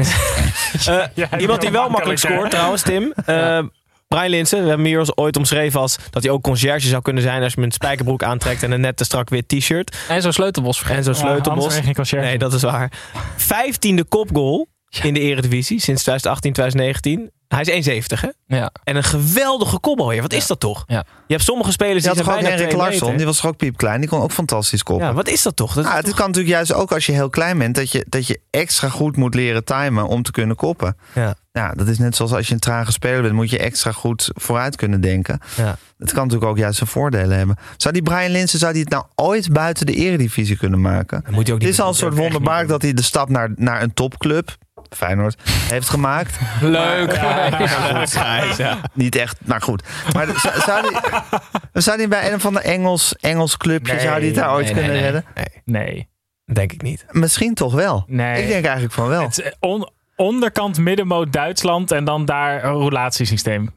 Eh, iemand die wel makkelijk hè? scoort trouwens, Tim. Eh Brian Linsen, we hebben hem hier ooit omschreven als dat hij ook conciërge zou kunnen zijn als je hem een spijkerbroek aantrekt en een net te strak wit t-shirt. En zo'n sleutelbos En vergeten. zo'n Ja, anders sleutelbos. geen conciërge. Nee, dat is waar. Vijftiende kopgoal in de Eredivisie sinds 2018, 2019. Hij is 1,70 hè? Ja. En een geweldige kopbal. Wat is dat toch? Ja. Je hebt sommige spelers die toch zijn ook bijna Henrik Larsson, die was toch ook piepklein. Die kon ook fantastisch koppen. Ja, wat is dat toch? Dat is Nou, het toch- kan natuurlijk juist ook als je heel klein bent, dat je, dat je extra goed moet leren timen om te kunnen koppen. Ja. Ja, dat is net zoals als je een trage speler bent, moet je extra goed vooruit kunnen denken. Ja. Het kan natuurlijk ook juist zijn voordelen hebben. Zou die Brian Linsen, zou die het nou ooit buiten de eredivisie kunnen maken? Dat moet je ook Het is al een soort Dat niet dat hij de stap naar, naar een topclub, Feyenoord, heeft gemaakt. Leuk. ja. Niet echt, maar goed. Maar zou, die, zou die bij een van de Engels, Engels clubje, Nee, zou die het daar ooit nee, kunnen nee, redden? Nee, denk ik niet. Misschien toch wel. Nee. Ik denk eigenlijk van wel. Het eh, on- onderkant middenmoot Duitsland en dan daar een relatiesysteem.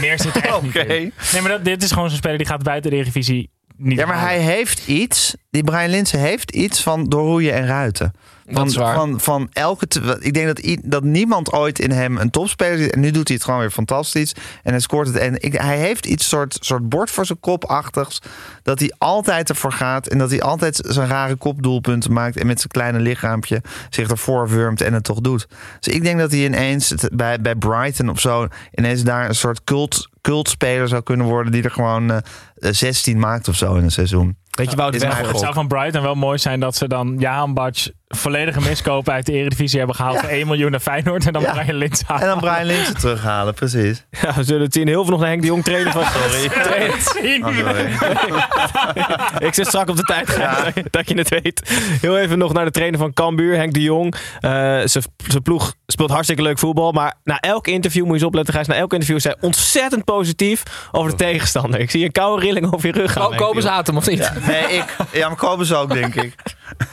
Meer zit er echt in. Nee, maar dat, dit is gewoon zo'n speler die gaat buiten de Eredivisie niet Ja, maar hij heeft iets, die Brian Linsen heeft iets van doorroeien en ruiten. Van. Van, van elke. ik denk dat, dat niemand ooit in hem een topspeler ziet. En nu doet hij het gewoon weer fantastisch. En hij scoort het. En ik, hij heeft iets soort, soort bord voor zijn kop-achtigs. Dat hij altijd ervoor gaat. En dat hij altijd zijn rare kopdoelpunten maakt. En met zijn kleine lichaampje zich ervoor wurmt en het toch doet. Dus ik denk dat hij ineens het- bij, bij Brighton of zo. ineens daar een soort cult, cultspeler zou kunnen worden. die er gewoon eh, 16 maakt of zo in een seizoen. Weet je, Wout Weghorst. Het zou van Brighton wel mooi zijn dat ze dan Jaan Batsch volledige miskoop uit de Eredivisie hebben gehaald voor 1 miljoen naar Feyenoord en dan Ja. Brian Lins En dan Brian Linsen terughalen, precies. Ja, we zullen het zien. Heel veel nog naar Henk de Jong trainen van. Sorry. Oh, sorry. Ik zit strak op de tijd, Gijs, dat je het weet. Heel even nog naar de trainer van Cambuur, Henk de Jong. Eh, Zijn zijn ploeg speelt hartstikke leuk voetbal. Maar na elk interview, moet je eens opletten, Gijs. Na elk interview is hij ontzettend positief over de tegenstander. Ik zie een koude rilling over je rug gaan. Ze hem of niet? Nee, ik. Ja, maar kopen ze ook, denk ik.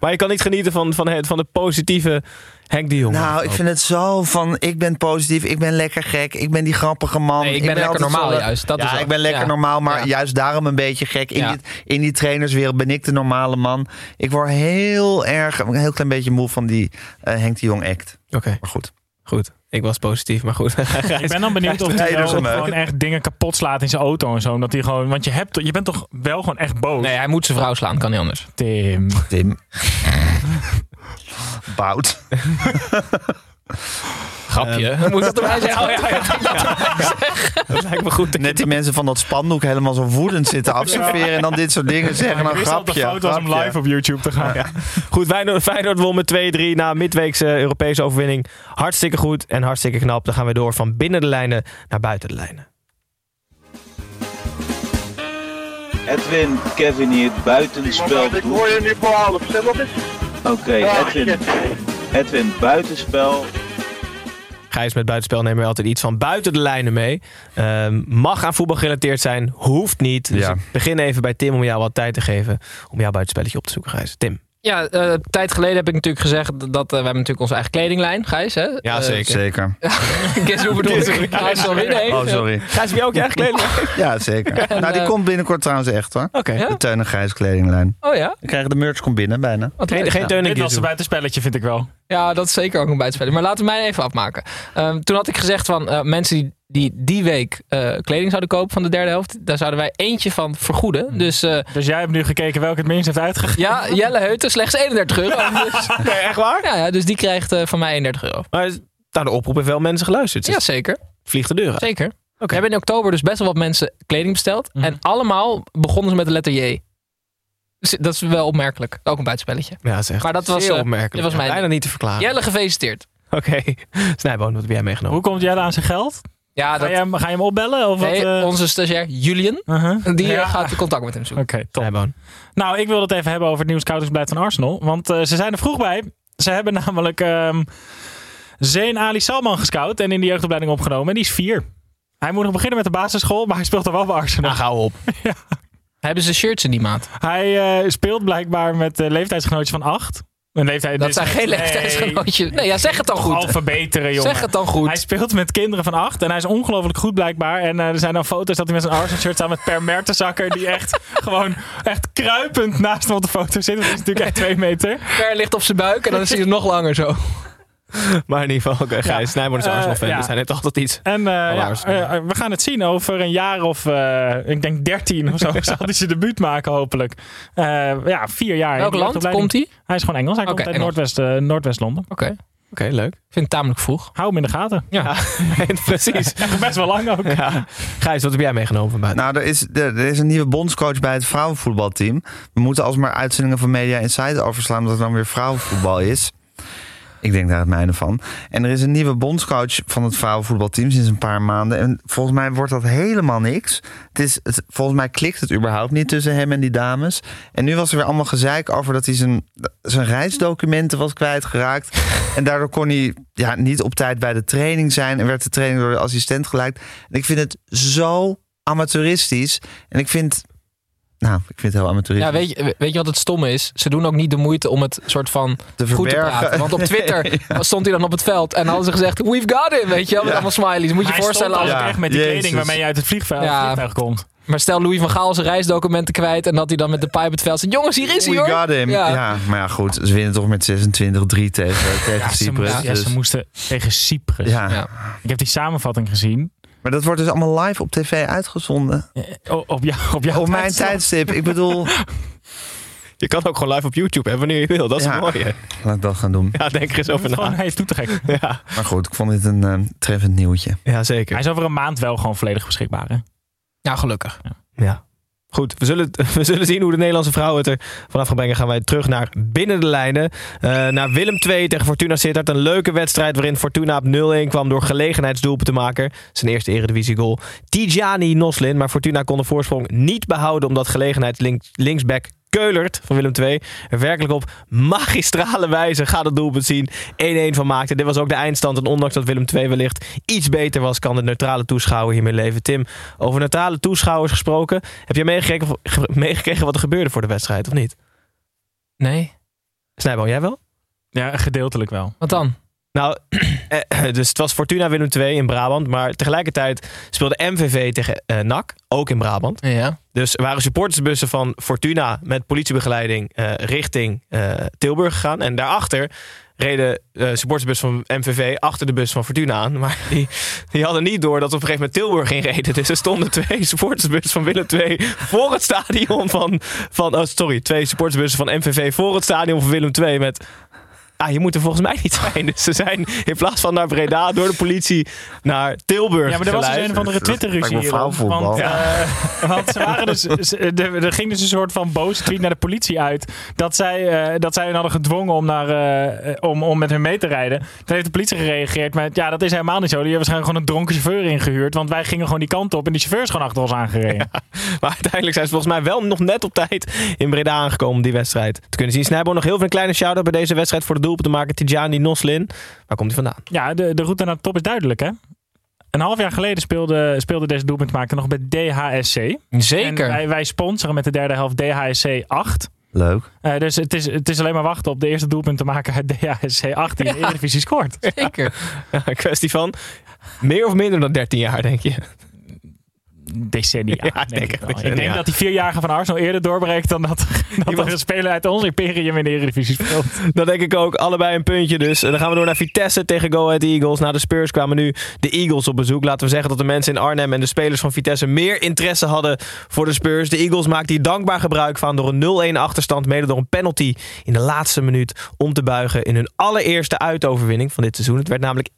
Maar je kan niet genieten van, van, het, van de positieve Henk de Jong. Nou, ik vind het zo van, ik ben positief, ik ben lekker gek, ik ben die grappige man. Nee, ik ben lekker normaal zo- juist, dat ja, is ik ben lekker Ja. normaal, maar Ja. juist daarom een beetje gek. In, Ja. die, in die trainerswereld ben ik de normale man. Ik word heel erg, een heel klein beetje moe van die eh, Henk de Jong act. Oké, Maar goed. goed. Ik was positief, maar goed. Ik ben dan benieuwd of hij wel een meuk. gewoon echt dingen kapot slaat in zijn auto en zo. Omdat hij gewoon, want je, hebt, je bent toch wel gewoon echt boos. Nee, hij moet zijn vrouw slaan, kan niet anders. Tim. Tim. Bout. Grapje. moet ik dat erbij zeggen? dat lijkt me goed. Net die mensen van dat spandoek helemaal zo woedend zitten afserveren en dan dit soort dingen zeggen. Nou, grapje. het fout was om grapje. live op YouTube te gaan. Goed, Feyenoord, Feyenoord won met 2-3 na midweekse Europese overwinning. Hartstikke goed en hartstikke knap. Dan gaan we door van binnen de lijnen naar buiten de lijnen. Edwin, Kevin hier, buitenspel. Ik hoor je nu voor half, Oké, Edwin. Edwin, buitenspel. Gijs met buitenspel nemen we altijd iets van buiten de lijnen mee. Ehm, mag aan voetbal gerelateerd zijn, hoeft niet. Dus Ja. ik begin even bij Tim om jou wat tijd te geven om jouw buitenspelletje op te zoeken, Gijs. Tim. Ja, eh, een tijd geleden heb ik natuurlijk gezegd dat eh, we hebben natuurlijk onze eigen kledinglijn, Gijs. Hè? Ja, Eh, zeker. Zeker. Guess hoe bedoel ik? Ah, sorry, nee. Oh, sorry. Gijs, heb ook je eigen kleding? Ja, zeker. Nou, die eh, komt binnenkort trouwens echt hoor. Oké. Ja? De Teun en Gijs kledinglijn. Oh ja? We krijgen de merch komt binnen bijna. Wat Geen, leuk. geen teun en Dit was een buitenspelletje, vind ik wel. Ja, dat is zeker ook een buitenspelling. Maar laten we mij even afmaken. Ehm, toen had ik gezegd van eh, mensen die, die die week eh, kleding zouden kopen van de derde helft, daar zouden wij eentje van vergoeden. Dus eh, Dus jij hebt nu gekeken welke het minst heeft uitgegeven. ja, Jelle Heuten, slechts 31 euro. Dus, Nee, echt waar? ja, ja, dus die krijgt van mij 31 euro. Maar nou, de oproep heeft wel mensen geluisterd. Ja, Dus zeker. vliegt de deur. Zeker. Oké. We hebben in oktober dus best wel wat mensen kleding besteld. Mhm. En allemaal begonnen ze met de letter J. Dat is wel opmerkelijk. Ook een buitenspelletje. Ja, dat is echt Maar dat was, zeer eh, opmerkelijk. dit was mijn Bijna niet te verklaren. Jelle, gefeliciteerd. Oké. Snijboon, wat heb jij meegenomen? Hoe komt jij aan zijn geld? Ja, Ga dat, je hem, ga je hem opbellen? Of nee, wat, eh? onze stagiair Julian, Uh-huh. die eh, Ja. gaat contact met hem zoeken. Oké, top. Snijboon. Nou, ik wil het even hebben over het nieuwe scoutingsbeleid van Arsenal. Want eh, ze zijn er vroeg bij. Ze hebben namelijk ehm Zeen Ali Salman gescout en in de jeugdopleiding opgenomen. En die is vier. Hij moet nog beginnen met de basisschool, maar hij speelt er wel bij Arsenal. Nou, gauw op. Hebben ze shirts in die maat? Hij eh, speelt blijkbaar met uh, leeftijdsgenootjes van acht. Een leeftijd, Dat dus- zijn geen nee. leeftijdsgenootjes. Nee, ja, zeg het dan goed. Al verbeteren, jongen. Zeg het dan goed. Hij speelt met kinderen van acht en hij is ongelooflijk goed blijkbaar. En eh, er zijn dan foto's dat hij met zijn Arsenal shirt staat met Per Mertesacker. Die echt gewoon echt kruipend naast hem op de foto zit. Dat is natuurlijk echt twee meter. Per ligt op zijn buik en dan is hij nog langer zo. Maar in ieder geval, oké, Gijs, Snijboon is een Eh, Arsenal-fan. ja. Dus hij heeft altijd iets. En eh, eh, we gaan het zien over een jaar of, eh, ik denk 13 of zo, zal hij zijn debuut maken hopelijk. Eh, ja, vier jaar. Welk land komt hij? Hij is gewoon Engels. Hij komt uit Engels. Noordwest, eh, Noordwest-Londen. Oké. Oké, leuk. Ik vind het tamelijk vroeg. Hou hem in de gaten. Ja. Precies. Best wel lang ook. Ja. Gijs, wat heb jij meegenomen van buiten? Nou, er is, er, er is een nieuwe bondscoach bij het vrouwenvoetbalteam. We moeten alsmaar uitzendingen van Media Insight overslaan... omdat het dan weer vrouwenvoetbal is. Ik denk daar het mijne van. En er is een nieuwe bondscoach van het vrouwenvoetbalteam sinds een paar maanden. En volgens mij wordt dat helemaal niks. Het is, het, volgens mij klikt het überhaupt niet tussen hem en die dames. En nu was er weer allemaal gezeik over dat hij zijn, zijn reisdocumenten was kwijtgeraakt. En daardoor kon hij ja, niet op tijd bij de training zijn. En werd de training door de assistent gelijk. En ik vind het zo amateuristisch. En ik vind... Nou, ik vind het heel amateuristisch. Ja, weet je, weet je wat het stomme is? Ze doen ook niet de moeite om het soort van Te goed te verbergen. praten. Want op Twitter stond hij dan op het veld en hadden ze gezegd... We've got him, weet je wel, met Ja. allemaal smileys. Moet je je voorstellen als... echt met die Jezus. kleding waarmee je uit het vliegveld, Ja. vliegtuig komt. Maar stel Louis van Gaal zijn reisdocumenten kwijt... en dat hij dan met de pipe het veld zit. Jongens, hier is hij We hoor. got him. Ja. Ja. maar ja, goed. Ze winnen toch met 26-3 tegen, tegen Ja, ze, Cyprus. moesten, ja, dus- ze moesten tegen Cyprus. ja. Ja. Ik heb die samenvatting gezien. Maar dat wordt dus allemaal live op tv uitgezonden. Eh, Op, op, jou, op, jouw Op mijn tijdstip. tijdstip. Ik bedoel, Je kan ook gewoon live op YouTube hebben wanneer je wil. Dat is Ja. mooie. laat ik dat gaan doen. Ja, denk er eens over na. hij is toe te gek. Ja, Maar goed, ik vond dit een eh, treffend nieuwtje. ja, zeker. Hij is over een maand wel gewoon volledig beschikbaar. Hè? Ja, gelukkig. Ja. Goed, we zullen, we zullen zien hoe de Nederlandse vrouwen het er vanaf gaan brengen. Gaan wij terug naar binnen de lijnen. Eh, naar Willem II tegen Fortuna Sittard. Een leuke wedstrijd waarin Fortuna op 0-1 kwam door gelegenheidsdoelpunt te maken. Zijn eerste eredivisie goal. Tijani Noslin. Maar Fortuna kon de voorsprong niet behouden omdat gelegenheids linksback Keulert van Willem II er werkelijk op magistrale wijze gaat het doelpunt zien. 1-1 van maakte. Dit was ook de eindstand. En ondanks dat Willem II wellicht iets beter was, kan de neutrale toeschouwer hiermee leven. Tim, over neutrale toeschouwers gesproken. Heb jij meegekregen, ge- meegekregen wat er gebeurde voor de wedstrijd, of niet? Nee? Snijboom, jij wel? Ja, gedeeltelijk wel. Wat dan? Nou, eh, dus het was Fortuna Willem II in Brabant. Maar tegelijkertijd speelde MVV tegen eh, NAC, ook in Brabant. Ja. Dus er waren supportersbussen van Fortuna met politiebegeleiding eh, richting eh, Tilburg gegaan. En daarachter reden eh supportersbus van MVV achter de bus van Fortuna aan. Maar die, die hadden niet door dat op een gegeven moment Tilburg in reden. Dus er stonden twee supportersbussen van Willem II voor het stadion van... van oh, sorry, twee supportersbussen van MVV voor het stadion van Willem II met... Ah, je moet er volgens mij niet zijn. Dus ze zijn in plaats van naar Breda door de politie naar Tilburg Ja, maar er was dus een van de Twitter-ruzie hierom. vrouwenvoetbal. Want, eh, want ze waren dus, ze- er, er ging dus een soort van boze tweet naar de politie uit. Dat zij, eh, dat zij hen hadden gedwongen om, naar, eh, om, om met hun mee te rijden. Toen heeft de politie gereageerd met, ja, dat is helemaal niet zo. Die hebben waarschijnlijk gewoon een dronken chauffeur ingehuurd. Want wij gingen gewoon die kant op en die chauffeur is gewoon achter ons aangereden. Maar uiteindelijk zijn ze volgens mij wel nog net op tijd in Breda aangekomen om die wedstrijd te kunnen zien. Snijbo nog heel veel een kleine shout-out bij deze wedstrijd voor de doelpunt te maken. Tijani Noslin. Waar komt hij vandaan? Ja, de, de route naar de top is duidelijk, hè? Een half jaar geleden speelde, speelde deze doelpuntmaker nog bij DHSC. Zeker. En wij, wij sponsoren met de derde helft DHSC 8. Leuk. Eh, dus het is, het is alleen maar wachten op de eerste doelpunt te maken uit DHSC 8 die in de Eredivisie scoort. Zeker. Ja, kwestie van meer of minder dan 13 jaar, denk je. Decennia. Ja, denk ik ik wel. decennia. Ik denk dat die vierjarige van Arsenal eerder doorbreekt dan dat, dat er een speler uit ons imperium in de Eredivisie speelt. Dat denk ik ook. Allebei een puntje dus. En dan gaan we door naar Vitesse tegen Go Ahead Eagles. Na de Spurs kwamen nu de Eagles op bezoek. Laten we zeggen dat de mensen in Arnhem en de spelers van Vitesse meer interesse hadden voor de Spurs. De Eagles maakten hier dankbaar gebruik van door een 0-1 achterstand. Mede door een penalty in de laatste minuut om te buigen in hun allereerste uitoverwinning van dit seizoen. Het werd namelijk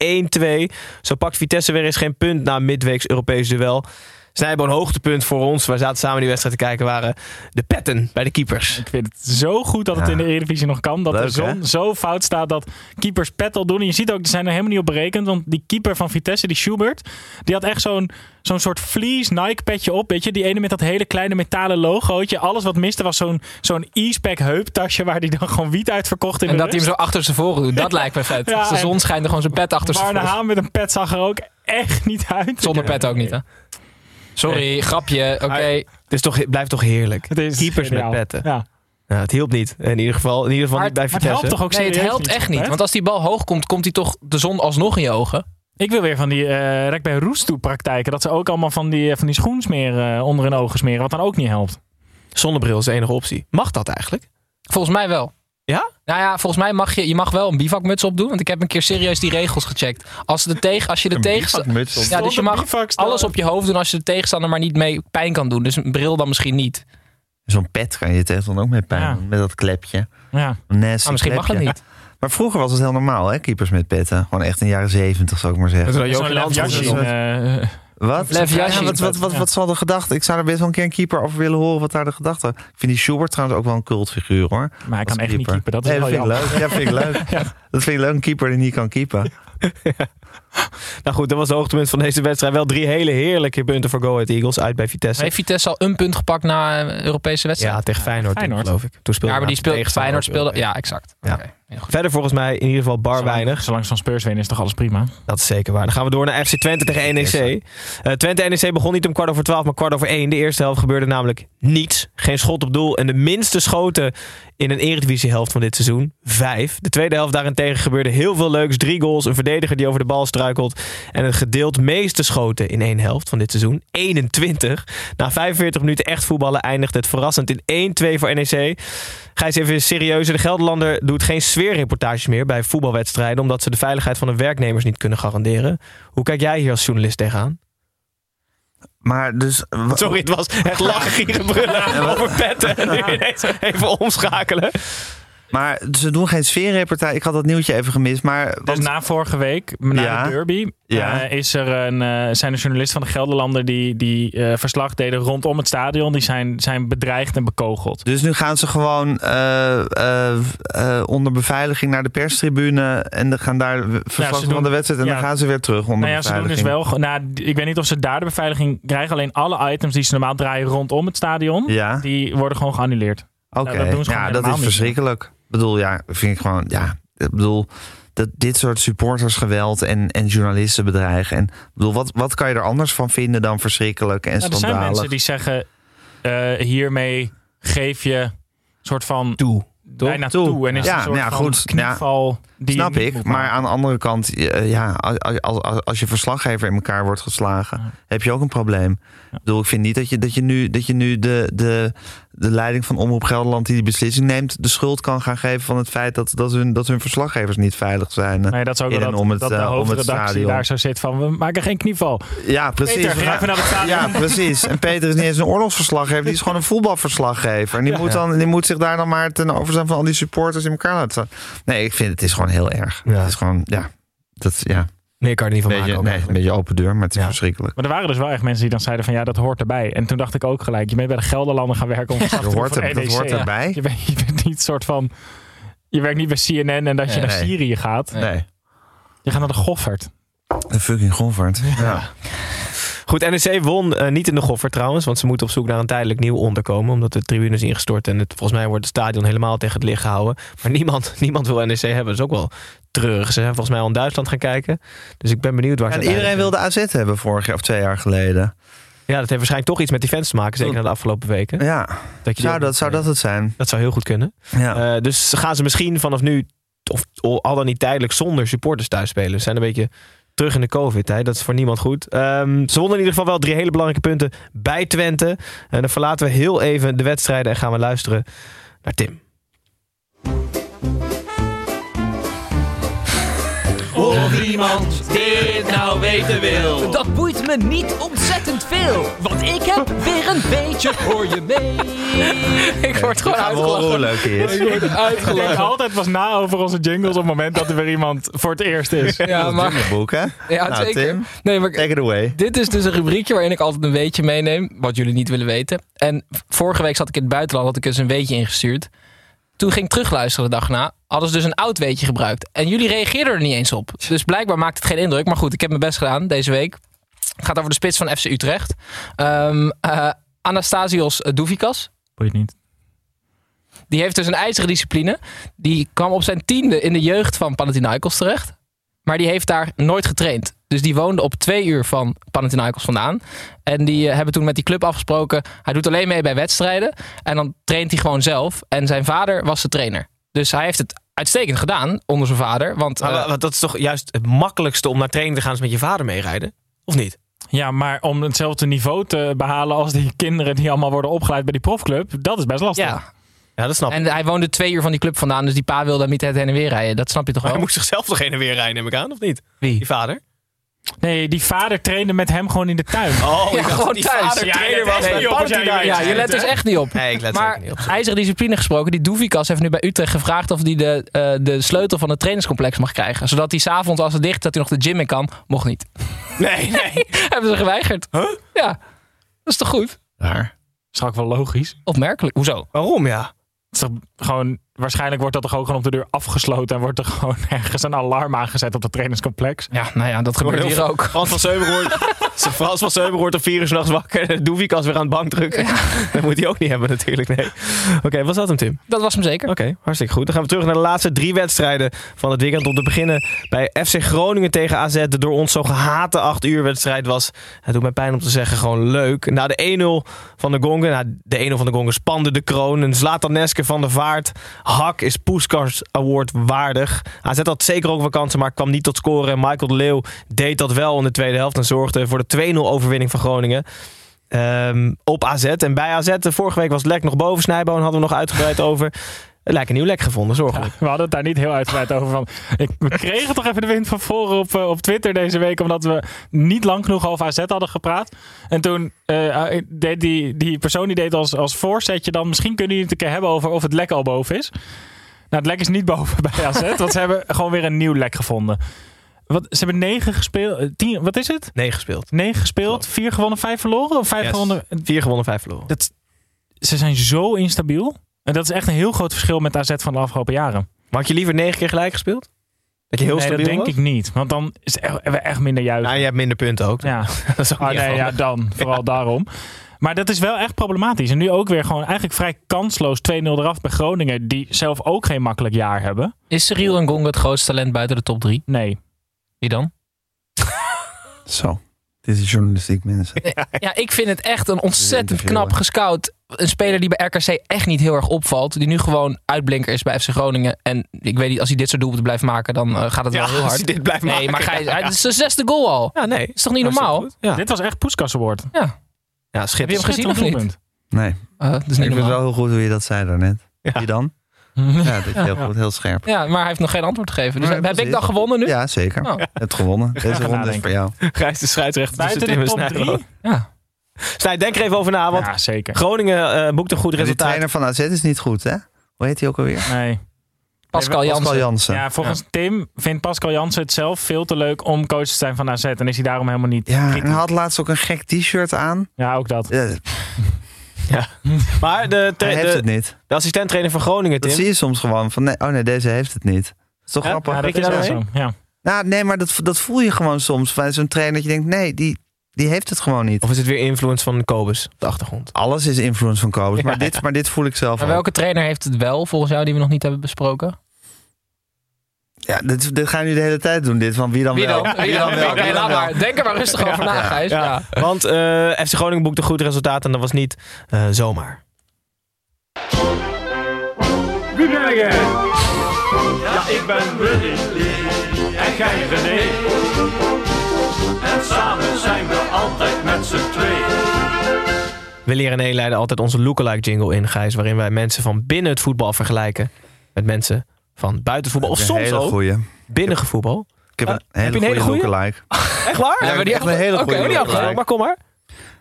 1-2. Zo pakt Vitesse weer eens geen punt na midweeks Europees duel. Snijboon hoogtepunt voor ons. Wij zaten samen die wedstrijd te kijken. Waren de petten bij de keepers. Ik vind het zo goed dat het Ja. in de Eredivisie nog kan. Dat Leuk, de zon hè? zo fout staat dat keepers pet al doen. En je ziet ook, die zijn er helemaal niet op berekend. Want die keeper van Vitesse, die Schubert, die had echt zo'n zo'n soort fleece Nike petje op. Weet je, die ene met dat hele kleine metalen logootje. Alles wat miste was zo'n zo'n e-spec heuptasje waar die dan gewoon wiet uit verkocht in En de dat hij hem zo achter zijn voren doet. Dat lijkt me vet. Ja, Als de zon schijnt er gewoon zijn pet achter zijn voren. Haan met een pet zag er ook echt niet uit. Zonder pet ook niet, hè? Sorry, grapje. Oké. Het is toch, het blijft toch heerlijk. Het is Keepers geniaal. met petten. Ja. Nou, het hielp niet. In ieder geval, in ieder geval Maar niet bij het- het helpt toch ook Nee, het helpt niet, echt niet. Want als die bal hoog komt, komt hij toch de zon alsnog in je ogen. Ik wil weer van die eh rek bij roest toe praktijken. Dat ze ook allemaal van die, eh, van die schoensmeren eh, onder hun ogen smeren. Wat dan ook niet helpt. Zonnebril is de enige optie. Mag dat eigenlijk? Volgens mij wel. Nou ja, volgens mij mag je, je mag wel een bivakmuts opdoen. Want ik heb een keer serieus die regels gecheckt. Als, de tegen, als je de tegenstander... Ja, dus je mag alles op je hoofd doen als je de tegenstander maar niet mee pijn kan doen. Dus een bril dan misschien niet. Zo'n pet kan je tegen dan ook mee pijn Ja. doen, Met dat klepje. Ja. Een Maar misschien mag dat klepje. niet. Maar vroeger was het heel normaal, hè? Keepers met petten. Gewoon echt in de jaren zeventig, zou ik maar zeggen. Dat we dan Wat? Ja, wat, wat, wat, Ja. wat zal de gedachte? Ik zou er best wel een keer een keeper over willen horen wat daar de gedachte Ik vind die Schubert trouwens ook wel een cultfiguur hoor. maar hij kan echt niet keeper. Dat is nee, wel dat vind ik leuk. Ja, vind ik leuk. Dat vind ik leuk, een keeper die niet kan keeper. Nou goed, dat was het hoogtepunt van deze wedstrijd. Wel drie hele heerlijke punten voor Go Ahead Eagles uit bij Vitesse. Heeft Vitesse al een punt gepakt na een Europese wedstrijd? Ja, tegen Feyenoord, Feyenoord. geloof ik. Toen speelde Ja, maar die speelde Feyenoord speelde... Ja, exact. Ja. Verder volgens mij in ieder geval bar Zolang- weinig. Zolang ze van Spurs winnen is toch alles prima. Dat is zeker waar. Dan gaan we door naar FC Twente tegen NEC. Eh Twente NEC begon niet om kwart over twaalf, maar kwart over één. De eerste helft gebeurde namelijk niets. Geen schot op doel. En de minste schoten in een eredivisiehelft van dit seizoen. Vijf. De tweede helft daarentegen gebeurde heel veel leuks. Drie goals, een verdediger die over de bal struikelt. En het gedeeld meeste schoten in één helft van dit seizoen. 21. Na 45 minuten echt voetballen eindigt het verrassend in 1-2 voor NEC. Gijs, even serieus. De Gelderlander doet geen sfeerreportages meer bij voetbalwedstrijden... omdat ze de veiligheid van hun werknemers niet kunnen garanderen. Hoe kijk jij hier als journalist tegenaan? Maar dus... Sorry, het was echt lachen, gieren, brullen over petten. En nu ineens even omschakelen. Maar ze doen geen sfeerreportage. Ik had dat nieuwtje even gemist. Maar Dus na vorige week, na Ja. de derby, Ja. eh, is er een, eh, zijn er journalisten van de Gelderlander die, die eh, verslag deden rondom het stadion. Die zijn, zijn bedreigd en bekogeld. Dus nu gaan ze gewoon onder beveiliging naar de perstribune. En dan gaan daar verslag van de wedstrijd. En dan gaan ze weer terug onder Nou ja, ze doen dus wel. Nou, ik weet niet of ze daar de beveiliging krijgen. Alleen alle items die ze normaal draaien rondom het stadion, die worden gewoon geannuleerd. oké. ze gewoon ja, dat is niet. verschrikkelijk. Ik bedoel, ja, vind ik gewoon... Ja, ik bedoel... Dat dit soort supportersgeweld en, en journalisten bedreigen. En ik bedoel, wat, wat kan je er anders van vinden dan verschrikkelijk en Nou, er zijn mensen die zeggen, eh, hiermee geef je een soort van Toe. bijna Toe. toe. En is Ja, het een soort nou ja, van goed. knieval die je Snap ik, maar aan de andere kant, eh, ja, als, als, als je verslaggever in elkaar wordt geslagen, Ja. heb je ook een probleem. Ik bedoel, ik vind niet dat je, dat je nu, dat je nu de, de, de leiding van Omroep Gelderland die die beslissing neemt, de schuld kan gaan geven van het feit dat, dat, hun, dat hun verslaggevers niet veilig zijn. Nee, dat is ook wel dat, om het, dat de eh, hoofdredactie daar zo zit van, we maken geen knieval. Ja, precies. Peter, We ga gaan- naar het stadion. Ja, precies. En Peter is niet eens een oorlogsverslaggever, die is gewoon een voetbalverslaggever. En die, moet, dan, die moet zich daar dan maar ten overstaan van al die supporters in elkaar laten staan. Nee, ik vind het is gewoon heel erg. Ja. Het is gewoon, ja, dat, ja. Meer kan je er niet van beetje, maken. ook nee, een beetje open deur, maar het is Ja. verschrikkelijk. Maar er waren dus wel echt mensen die dan zeiden van ja, dat hoort erbij. En toen dacht ik ook gelijk, je bent bij de Gelderlanden gaan werken om te Dat hoort, er, dat hoort Ja. erbij. Je bent, je bent niet soort van, je werkt niet bij CNN en dat je Nee, naar nee. Syrië gaat. Nee, Je gaat naar de Goffert. een fucking Goffert. Ja. Goed, NEC won eh, niet in de goffer trouwens. Want ze moeten op zoek naar een tijdelijk nieuw onderkomen. Omdat de tribune is ingestort. En het, volgens mij wordt het stadion helemaal tegen het licht gehouden. Maar niemand, niemand wil NEC hebben. Dat is ook wel treurig. Ze zijn volgens mij al in Duitsland gaan kijken. Dus ik ben benieuwd waar ze En iedereen wilde AZ hebben vorig jaar of twee jaar geleden. Ja, dat heeft waarschijnlijk toch iets met die fans te maken. Zeker na de afgelopen weken. Ja, Dat, je zou dat, zou dat het zijn? dat zou heel goed kunnen. Ja. Eh, dus gaan ze misschien vanaf nu, of al dan niet tijdelijk, zonder supporters thuis spelen. Ze zijn een beetje terug in de COVID-tijd. Dat is voor niemand goed. Ehm, ze wonnen in ieder geval wel drie hele belangrijke punten bij Twente. En dan verlaten we heel even de wedstrijden en gaan we luisteren naar Tim. Of iemand dit nou weten wil. Dat boeit me niet ontzettend veel, want ik heb weer een beetje voor je mee. Ik word gewoon hoe uitgelachen. leuk is. Ik word uitgelachen. altijd pas na over onze jingles op het moment dat er weer iemand voor het eerst is. Ja, maar, boek, hè? ja, Nou, zeker. Tim, Nee, maar take it away. Dit is dus een rubriekje waarin ik altijd een weetje meeneem. Wat jullie niet willen weten. En vorige week zat ik in het buitenland. Had ik eens een weetje ingestuurd. Toen ging ik terugluisteren de dag na. Hadden ze dus een oud weetje gebruikt. En jullie reageerden er niet eens op. Dus blijkbaar maakt het geen indruk. Maar goed, ik heb mijn best gedaan deze week. Het gaat over de spits van FC Utrecht. Ehm, eh, Anastasios Douvikas. Boeit niet. Die heeft dus een ijzeren discipline. Die kwam op zijn tiende in de jeugd van Panathinaikos terecht. Maar die heeft daar nooit getraind. Dus die woonde op twee uur van Panathinaikos vandaan. En die eh, hebben toen met die club afgesproken... hij doet alleen mee bij wedstrijden. En dan traint hij gewoon zelf. En zijn vader was de trainer. Dus hij heeft het uitstekend gedaan onder zijn vader. Want Maar, eh, dat is toch juist het makkelijkste om naar training te gaan... is met je vader meerijden? Of niet? Ja, maar om hetzelfde niveau te behalen als die kinderen die allemaal worden opgeleid bij die profclub, dat is best lastig. ja. Ja, dat snap ik. En hij woonde twee uur van die club vandaan. Dus die pa wilde hem niet het heen en weer rijden. Dat snap je toch Maar wel? hij moest zichzelf toch heen en weer rijden, neem ik aan, of niet? Wie? Die vader? Nee, die vader trainde met hem gewoon in de tuin. Oh, Ja, ik dacht gewoon die thuis. vader Ja, trainer je let was bij. Ja, je let dus echt niet op. Nee, ik let maar niet op. ijzeren discipline gesproken, die Doevikas heeft nu bij Utrecht gevraagd of hij de, eh, de sleutel van het trainingscomplex mag krijgen. Zodat hij s'avonds als het dicht is, dat hij nog de gym in kan. Mocht niet. Nee, nee. hebben ze geweigerd. Ja, dat is toch goed? Waar? is ook wel logisch. Opmerkelijk. Hoezo? Waarom, ja? Het is toch gewoon, waarschijnlijk wordt dat toch ook gewoon op de deur afgesloten en wordt er gewoon ergens een alarm aangezet op het trainingscomplex. Ja, nou ja, dat gebeurt hier ook. Frans van Seuber wordt, Frans van Seuber wordt om vier uur s'nachts wakker. En Doevikas weer aan het bank drukken. Dat moet hij ook niet hebben natuurlijk, nee. Oké, was dat hem, Tim? Dat was hem zeker. Oké, hartstikke goed. Dan gaan we terug naar de laatste drie wedstrijden van het weekend. Om te beginnen bij FC Groningen tegen AZ. De door ons zo gehate 8 uur wedstrijd was, het doet mij pijn om te zeggen, gewoon leuk. Na de 1-0 van de Gongen, nou, de 1-0 van de Gongen spande de kroon. Een Zlatan Neske van de Vaart. Hak is Puskas Award waardig. AZ had zeker ook wel kansen, maar kwam niet tot scoren. En Michael de Leeuw deed dat wel in de tweede helft en zorgde voor de 2-0 overwinning van Groningen. Ehm, op AZ. En bij AZ, de vorige week was Lek nog boven Snijboon, hadden we nog uitgebreid over. Het lijkt een nieuw lek gevonden, zorgelijk. We hadden het daar niet heel uitgebreid over. Van, ik, we kregen toch even de wind van voren op, eh, op Twitter deze week. Omdat we niet lang genoeg over AZ hadden gepraat. En toen eh, deed die, die persoon die deed als, als voorzetje dan... Misschien kunnen jullie het een keer hebben over of het lek al boven is. Nou, het lek is niet boven bij AZ. want ze hebben gewoon weer een nieuw lek gevonden. Wat, ze hebben negen gespeeld. eh, Tien, wat is het? Nee gespeeld. Negen gespeeld. Vier gewonnen, vijf verloren? Of vijf Yes. gewonnen? Vier gewonnen, vijf verloren. Dat, ze zijn zo instabiel. En dat is echt een heel groot verschil met AZ van de afgelopen jaren. Maar had je liever negen keer gelijk gespeeld? Dat je heel nee, dat denk was? ik niet. Want dan is het echt, minder juist. Nou, je hebt minder punten ook. Ja. dat is ook Oh niet nee, ja, dan. Vooral daarom. Maar dat is wel echt problematisch. En nu ook weer gewoon eigenlijk vrij kansloos 2-0 eraf bij Groningen. Die zelf ook geen makkelijk jaar hebben. Is Cyril en Gong het grootste talent buiten de top 3? Nee. Wie dan? Zo. Dit is journalistiek, mensen. Ja, ik vind het echt een ontzettend knap gescout. Een speler die bij RKC echt niet heel erg opvalt. Die nu gewoon uitblinker is bij FC Groningen. En ik weet niet, als hij dit soort doelpunten blijft maken, dan eh, gaat het Ja, wel heel als hard. hij dit blijft nee, maken, maar ja, ja. het is zijn zesde goal al. Ja, nee. is toch niet normaal? Ja, Dit was echt Poeskas Award. Ja. ja Heb je hem gezien of niet? Nee. Eh, dat is ik niet vind het wel heel goed hoe je dat zei daarnet. Ja. Wie dan? Ja, dat is heel goed, heel scherp. Ja, maar hij heeft nog geen antwoord gegeven. Dus heb ik dan gewonnen nu? Ja, zeker. Oh. Het gewonnen. Deze ronde is nadenken. voor jou. Gijs de scheidsrechter tussen Buiten Tim de en top Snijboon. drie? Ja. Snij, denk er even over na, want Ja, zeker. Groningen eh, boekt een goed resultaat. trainer van AZ is niet goed, hè? Hoe heet hij ook alweer? Nee. Pascal Pascal Jansen. Jansen. Ja, volgens Tim vindt Pascal Jansen het zelf veel te leuk om coach te zijn van AZ. En is hij daarom helemaal niet Ja, en kritisch. hij had laatst ook een gek t-shirt aan. Ja, ook dat. Ja, Ja. Maar de, hij heeft de, het niet. de assistent-trainer van Groningen, Dat Tim. zie je soms gewoon. Van, nee, oh nee, deze heeft het niet. Dat is toch Ja? grappig? Ja, dat je is wel daarmee? zo. Ja. Nou, nee, maar dat, dat voel je gewoon soms. Bij zo'n trainer dat je denkt, nee, die, die heeft het gewoon niet. Of is het weer influence van Kobus op de achtergrond? Alles is influence van Kobus. Ja. Maar, dit, maar dit voel ik zelf Maar ook. welke trainer heeft het wel volgens jou die we nog niet hebben besproken? Ja, dit, dit gaan jullie de hele tijd doen. Dit van wie dan Wie wel? dan maar. Denk er maar rustig over na, Gijs. Ja. Want eh, FC Groningen boekte een goed resultaat en dat was niet eh, zomaar. Wie ben jij? Ja, ik ben Willy en jij René. En samen zijn we altijd met z'n tweeën. Willy en René leiden altijd onze lookalike jingle in, Gijs. Waarin wij mensen van binnen het voetbal vergelijken met mensen van buiten het voetbal. Of soms ook goeie. binnen voetbal. Ik heb Uh, een hele je een hele goede goeie? lookalike. Echt waar? Ja, hebben die echt een hele Oké, goede lookalike. afgesproken. Maar kom maar.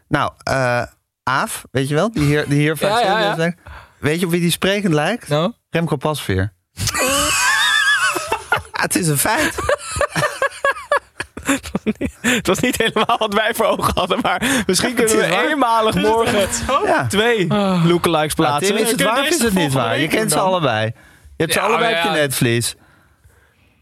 Nou, eh Aaf, weet je wel? Die hier, die hier Ja, ja, ja. Weet je op wie die sprekend lijkt? Nou? Remco Pasveer. Ja, het is een feit. Het was niet helemaal wat wij voor ogen hadden, maar misschien kunnen we waar. eenmalig morgen Ja. twee lookalikes Nou, plaatsen. Tim, is het waar is het niet waar? Je kent ze allebei. Je hebt ze Ja, allebei maar op je ja. netvlies.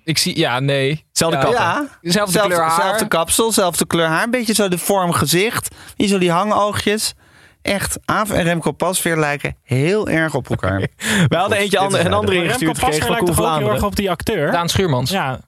Ik zie, ja, nee. Zelfde Ja. kapper. Ja. Dezelfde Zelfde, kleur haar. zelfde kapsel, zelfde kleur haar. Een beetje zo de vorm gezicht. Hier zo die hangoogjes. Echt, Aaf en Remco Pasveer lijken heel erg op elkaar. We hadden eentje Dit ander, een andere ingestuurd Remco Pasveer gekregen van lijkt Koen toch ook heel erg Vlaanderen. op die acteur? Daan Schuurmans. Ja,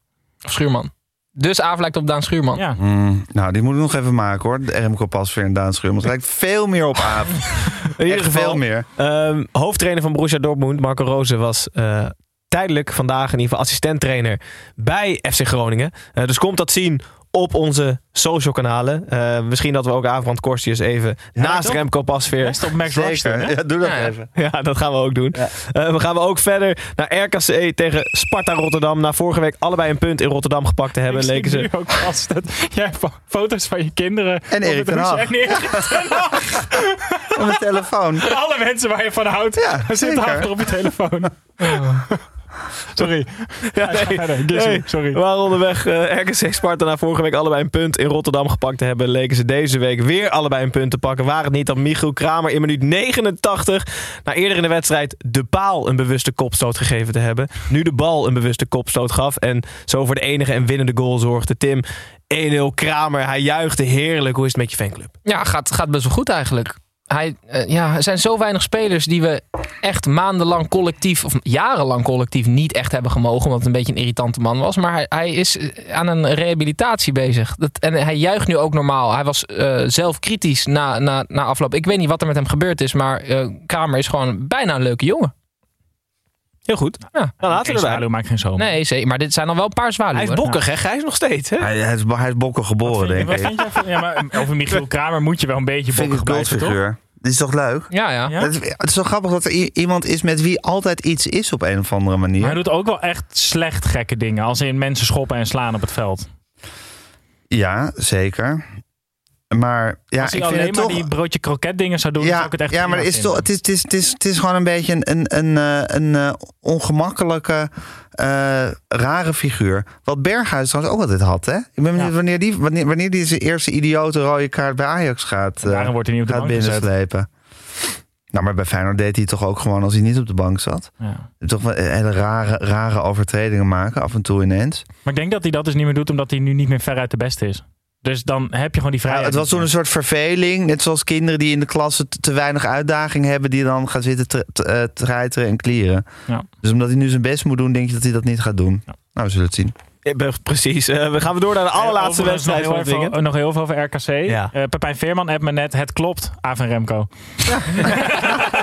Of Schuurman. Dus Aaf lijkt op Daan Schuurman. Ja. Mm, nou, die moet ik nog even maken hoor. De Remco Pasveer en Daan Schuurman. Het lijkt veel meer op Aaf. In ieder Echt geval, veel meer. ehm, hoofdtrainer van Borussia Dortmund, Marco Rose, was eh, tijdelijk vandaag in ieder geval assistenttrainer bij FC Groningen. Eh, dus komt dat zien op onze social kanalen. Eh, misschien dat we ook Avrand Korstius even naast toch? Remco Pasveer... Best op Max? Zeker. Ja, doe dat Ja, even. Ja, dat gaan we ook doen. Eh, we gaan we ook verder naar RKC tegen Sparta Rotterdam. Na vorige week allebei een punt in Rotterdam gepakt te hebben, Ik leken ze... nu ook vast dat jij fo- foto's van je kinderen... En Erik ten Hag. En Erik ten Hag. Op mijn telefoon. Alle mensen waar je van houdt, Ja, zitten achter op je telefoon. Sorry. Ja, nee, nee. sorry. We waren onderweg. eh, RKC Sparta na vorige week allebei een punt in Rotterdam gepakt te hebben. Leken ze deze week weer allebei een punt te pakken. Waar het niet dat Michiel Kramer in minuut 89... na eerder in de wedstrijd de paal een bewuste kopstoot gegeven te hebben. Nu de bal een bewuste kopstoot gaf. En zo voor de enige en winnende goal zorgde Tim. 1-0 Kramer. Hij juichte heerlijk. Hoe is het met je fanclub? Ja, gaat, gaat best wel goed eigenlijk. Hij, eh, ja, er zijn zo weinig spelers die we echt maandenlang collectief, of jarenlang collectief, niet echt hebben gemogen. Omdat het een beetje een irritante man was. Maar hij, hij is eh, aan een rehabilitatie bezig. Dat, en hij juicht nu ook normaal. Hij was eh, zelf kritisch na, na, na afloop. Ik weet niet wat er met hem gebeurd is. Maar eh, Kramer is gewoon bijna een leuke jongen. Heel goed. Ja. Nou, laten we Geen erbij. zwaluw maakt geen zomer. Nee, zeker. Maar dit zijn dan wel een paar Hij zwaluwen. is bokkig, hè? Hij is nog steeds, hè? Hij, hij, is, hij is bokken geboren, denk ik. vind jij van... Ja, maar over Michiel Kramer moet je wel een beetje Vind ik bokkig een blijven, toch? Dit is toch leuk? Ja, ja. Ja? Het, is, het is zo grappig dat er iemand is met wie altijd iets is op een of andere manier. Maar hij doet ook wel echt slecht gekke dingen. Als in mensen schoppen en slaan op het veld. Ja, zeker. Maar ja, Als ik vind alleen het maar toch... die broodje kroket dingen zou doen, zou ja, ik het echt ja, maar het is, toch, het, is, het, is, het, is, het is gewoon een beetje een, een, een, eh, een eh, ongemakkelijke, eh, rare figuur. Wat Berghuis trouwens ook altijd had. Hè? Ik ben benieuwd Ja. wanneer, die, wanneer, wanneer die zijn eerste idiote rode kaart bij Ajax gaat, Daarom wordt hij niet op de gaat binnenslepen. Nou, maar bij Feyenoord deed hij toch ook gewoon als hij niet op de bank zat. Ja. Toch wel hele rare, rare overtredingen maken, af en toe ineens. Maar ik denk dat hij dat dus niet meer doet, omdat hij nu niet meer veruit de beste is. Dus dan heb je gewoon die Ja, vrijheid. het was toen een soort verveling. Net zoals kinderen die in de klas te, te weinig uitdaging hebben... die dan gaan zitten te, te, eh, treiteren en klieren. Ja. Dus omdat hij nu zijn best moet doen, denk je dat hij dat niet gaat doen. Nou, we zullen het zien. Precies. Eh, we gaan we door naar de allerlaatste Overigens wedstrijd van nog heel, nog heel veel over RKC. Ja. Eh, Pepijn Veerman appt me net, het klopt, en Remco.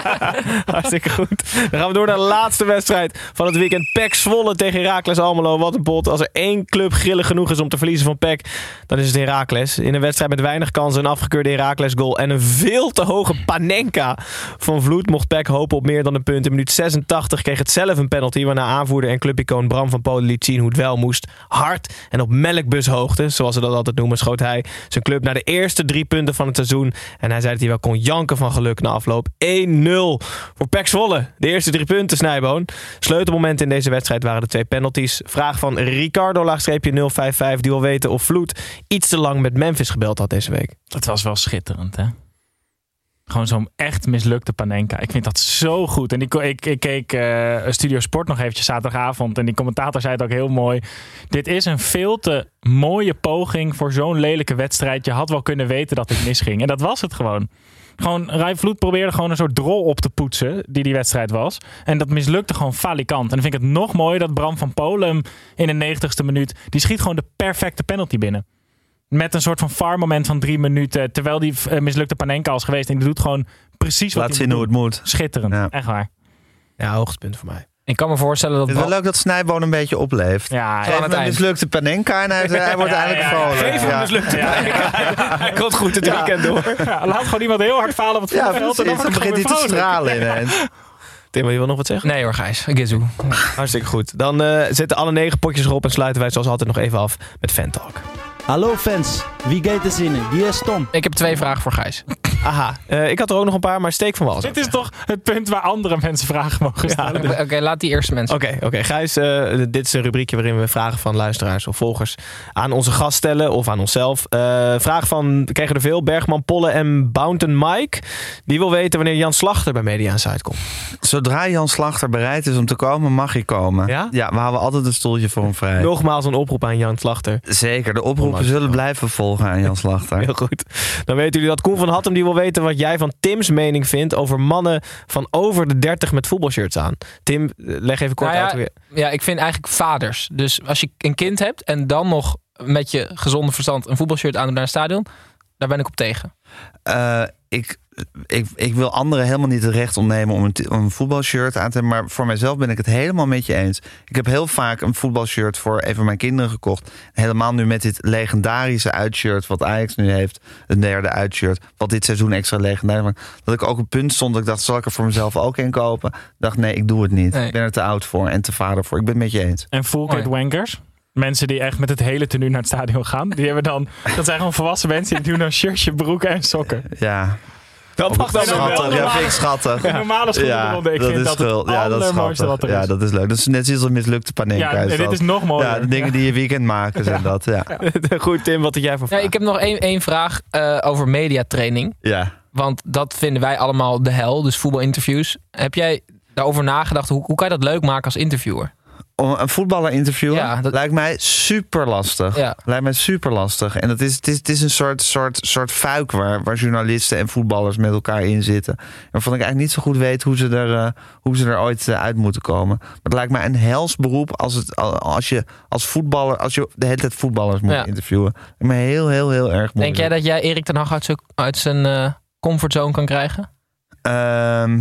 Hartstikke goed. Dan gaan we door naar de laatste wedstrijd van het weekend. PEC Zwolle tegen Heracles Almelo. Wat een pot. Als er één club grillig genoeg is om te verliezen van PEC, dan is het Heracles. In een wedstrijd met weinig kansen, een afgekeurde Heracles goal en een veel te hoge Panenka van Vloed mocht PEC hopen op meer dan een punt. In minuut 86 kreeg het zelf een penalty, waarna aanvoerder en clubicoon Bram van Polen liet zien hoe het wel moest. Hard en op melkbushoogte, zoals ze dat altijd noemen, schoot hij zijn club naar de eerste drie punten van het seizoen. En hij zei dat hij wel kon janken van geluk na afloop. 1-0 voor PEC Zwolle. De eerste drie punten, Snijboon. Sleutelmomenten in deze wedstrijd waren de twee penalties. Vraag van Ricardo, laagstreepje 055, die wil weten of Vloed iets te lang met Memphis gebeld had deze week. Dat was wel schitterend, hè? Gewoon zo'n echt mislukte Panenka. Ik vind dat zo goed. En ik, ik, keek eh, Studio Sport nog eventjes zaterdagavond. En die commentator zei het ook heel mooi. Dit is een veel te mooie poging voor zo'n lelijke wedstrijd. Je had wel kunnen weten dat dit misging. En dat was het gewoon. Gewoon, Rai Vloed probeerde gewoon een soort drol op te poetsen. Die die wedstrijd was. En dat mislukte gewoon falikant. En dan vind ik het nog mooier dat Bram van Polen in de 90ste minuut. Die schiet gewoon de perfecte penalty binnen. Met een soort van far moment van drie minuten. Terwijl die eh, mislukte Panenka was geweest. En die doet gewoon precies wat Laat hij zien hoe moet het moet. Schitterend. Ja. Echt waar. Ja, hoogtepunt voor mij. Ik kan me voorstellen dat... Het is wel leuk dat Snijboon een beetje opleeft. Ja, Geef aan het mislukte Panenka en hij, hij wordt Ja, eindelijk ja, ja. vrolijk. Geef hem Ja. mislukte Hij komt goed het weekend door. Ja, laat gewoon iemand heel hard falen op het Ja, voetbalveld. en. Dan begint hij te stralen ineens. Tim, wil je wel nog wat zeggen? Nee hoor, Gijs. Gizu. Hartstikke goed. Dan eh, zetten alle negen potjes erop en sluiten wij zoals altijd nog even af met Fan Talk. Hallo fans, wie gaat er zinnen? Wie is Tom? Ik heb twee vragen voor Gijs. Aha, eh, ik had er ook nog een paar, maar steek van wal. Dit is toch het punt waar andere mensen vragen mogen stellen. Oké, laat die eerste mensen. Oké, oké. Gijs, eh, dit is een rubriekje waarin we vragen van luisteraars of volgers aan onze gast stellen of aan onszelf. Eh vraag van, we kregen er veel, Bergman, Polle en Bounton Mike. Die wil weten wanneer Jan Slachter bij Media Insight komt. Zodra Jan Slachter bereid is om te komen, mag hij komen. Ja? we houden altijd een stoeltje voor hem vrij. Nogmaals een oproep aan Jan Slachter. Zeker, de oproepen zullen blijven volgen aan Jan Slachter. Heel goed. Dan weten jullie dat Koen van Hattem die wil weten wat jij van Tim's mening vindt over mannen van over de 30 met voetbalshirts aan. Tim, leg even kort Nou ja, uit. hoe je- Ja, ik vind eigenlijk vaders. Dus als je een kind hebt en dan nog met je gezonde verstand een voetbalshirt aan naar een stadion. Daar ben ik op tegen. Eh, ik, ik, ik wil anderen helemaal niet het recht ontnemen om een, om een voetbalshirt aan te hebben. Maar voor mijzelf ben ik het helemaal met je eens. Ik heb heel vaak een voetbalshirt voor een van mijn kinderen gekocht. Helemaal nu met dit legendarische uitshirt wat Ajax nu heeft. Een derde uitshirt. Wat dit seizoen extra legendarisch maakt. Dat ik ook op een punt stond dat ik dacht, zal ik er voor mezelf ook een kopen? Ik dacht, nee, ik doe het niet. Nee. Ik ben er te oud voor en te vader voor. Ik ben het met je eens. En full kit wankers. Mensen die echt met het hele tenue naar het stadion gaan. Die hebben dan, dat zijn gewoon volwassen mensen die doen dan shirtje, broeken en sokken. Ja. Dat mag dan schattig. Ja, vind ik schattig. Een normale schoenen Ja. Ik dat vind is dat het schuld. Ja, dat is wat er. Ja, dat is leuk. Dat is net zoals een mislukte panenka. Ja, dit is nog mooier. Ja, de dingen Ja. die je weekend maken zijn dat. Ja. Goed, Tim, wat had jij voor Ja, ik heb nog één, één vraag eh, over mediatraining. Ja. Want dat vinden wij allemaal de hel, dus voetbalinterviews. Heb jij daarover nagedacht? Hoe, hoe kan je dat leuk maken als interviewer? Om een voetballer interviewen Ja, dat- lijkt mij super lastig. Ja. Lijkt mij super lastig. En het is, het is, het is een soort, soort, soort fuik waar, waar journalisten en voetballers met elkaar in zitten. Waarvan ik eigenlijk niet zo goed weet hoe ze er, eh, hoe ze er ooit eh, uit moeten komen. Maar het lijkt mij een hels beroep als, het, als je als voetballer, als je de hele tijd voetballers moet Ja. interviewen. Me heel, heel, heel erg moeilijk. Denk jij dat jij Erik ten Hag uit zijn, uit zijn eh, comfortzone kan krijgen? Ehm,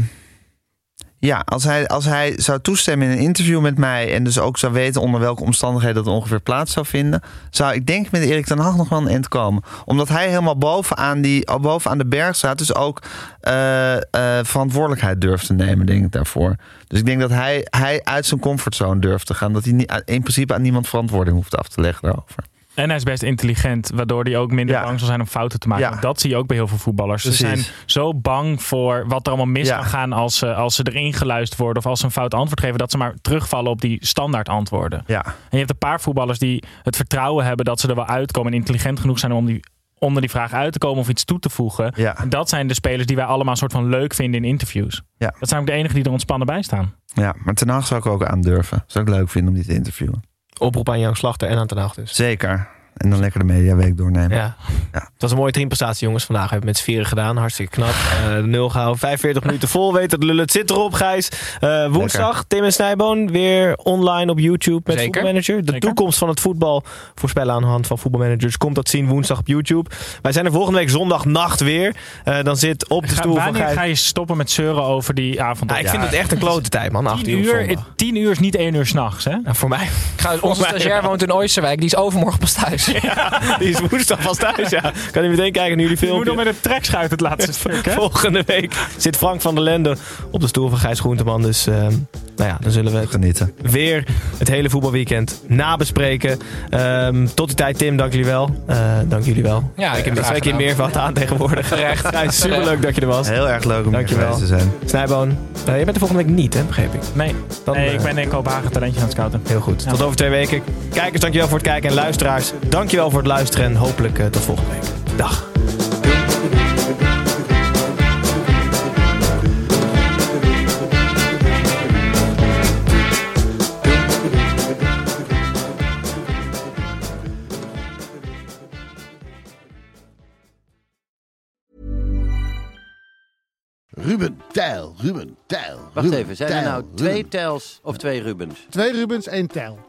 ja, als hij, als hij zou toestemmen in een interview met mij... en dus ook zou weten onder welke omstandigheden dat ongeveer plaats zou vinden... zou ik denk met Erik ten Hag nog wel een eind komen. Omdat hij helemaal bovenaan, die, bovenaan de berg staat... dus ook eh, eh, verantwoordelijkheid durft te nemen, denk ik, daarvoor. Dus ik denk dat hij, hij uit zijn comfortzone durft te gaan. Dat hij in principe aan niemand verantwoording hoeft af te leggen daarover. En hij is best intelligent, waardoor hij ook minder bang zal zijn om fouten te maken. Ja. Dat zie je ook bij heel veel voetballers. Ze Precies. zijn zo bang voor wat er allemaal mis Ja. kan gaan als ze, als ze erin geluisterd worden of als ze een fout antwoord geven, dat ze maar terugvallen op die standaard antwoorden. Ja. En je hebt een paar voetballers die het vertrouwen hebben dat ze er wel uitkomen en intelligent genoeg zijn om die, onder die vraag uit te komen of iets toe te voegen. Ja. En dat zijn de spelers die wij allemaal een soort van leuk vinden in interviews. Ja. Dat zijn ook de enigen die er ontspannen bij staan. Ja, maar ten Hag zou ik ook aandurven. Zou ik leuk vinden om die te interviewen. Oproep aan Jan Slachter en aan Ten Hag dus. Zeker. En dan lekker de mediaweek doornemen. Ja. Het was een mooie teamprestatie, jongens. Vandaag hebben we met z'n vieren gedaan. Hartstikke knap. Eh, de nul gehouden. 45 minuten vol. Weet het lullen. Het zit erop, Gijs. Eh, woensdag, Tim en Snijboon. Weer online op YouTube met Zeker. Voetbalmanager. De toekomst van het voetbal voorspellen aan de hand van voetbalmanagers. Komt dat zien woensdag op YouTube. Wij zijn er volgende week zondag nacht weer. Eh, dan zit op de Ga- stoel van Gijs. ga je stoppen met zeuren over die avond? Ja, ik vind het echt een klote tijd, man. 8 Tien uur. op uur, zondag. tien uur is niet één uur s'nachts, hè? Voor mij. Ik ga, onze stagiair woont in Oosterwijk, die is overmorgen pas thuis. Die is woensdag vast thuis, ja. Kan hij meteen kijken naar jullie Je moet nog met een trekschuit het laatste stuk, hè? Volgende week zit Frank van der Lende op de stoel van Gijs Groenteman. Dus eh, nou ja, dan zullen we het Genieten. weer het hele voetbalweekend nabespreken. Ehm, tot die tijd, Tim, dank jullie wel. Eh, dank jullie wel. Ja, ik heb graag twee keer meer wat aan tegenwoordig. Terecht. Gijs, superleuk dat je er was. Heel erg leuk om hier Dankjewel. geweest te zijn. Snijboon, eh, je bent er volgende week niet, hè, begreep ik. Nee, Dan, nee eh, ik ben in Kopenhagen talentje aan het scouten. Heel goed. Tot over twee weken. Kijkers, dankjewel voor het kijken. En luisteraars, dankjewel voor het luisteren. En hopelijk eh, tot volgende week. Dag. Ruben, Tijl, Ruben, Tijl. Wacht Ruben, even, zijn er Tijl, nou twee Ruben. Tels of twee Rubens? Twee Rubens, één Tijl.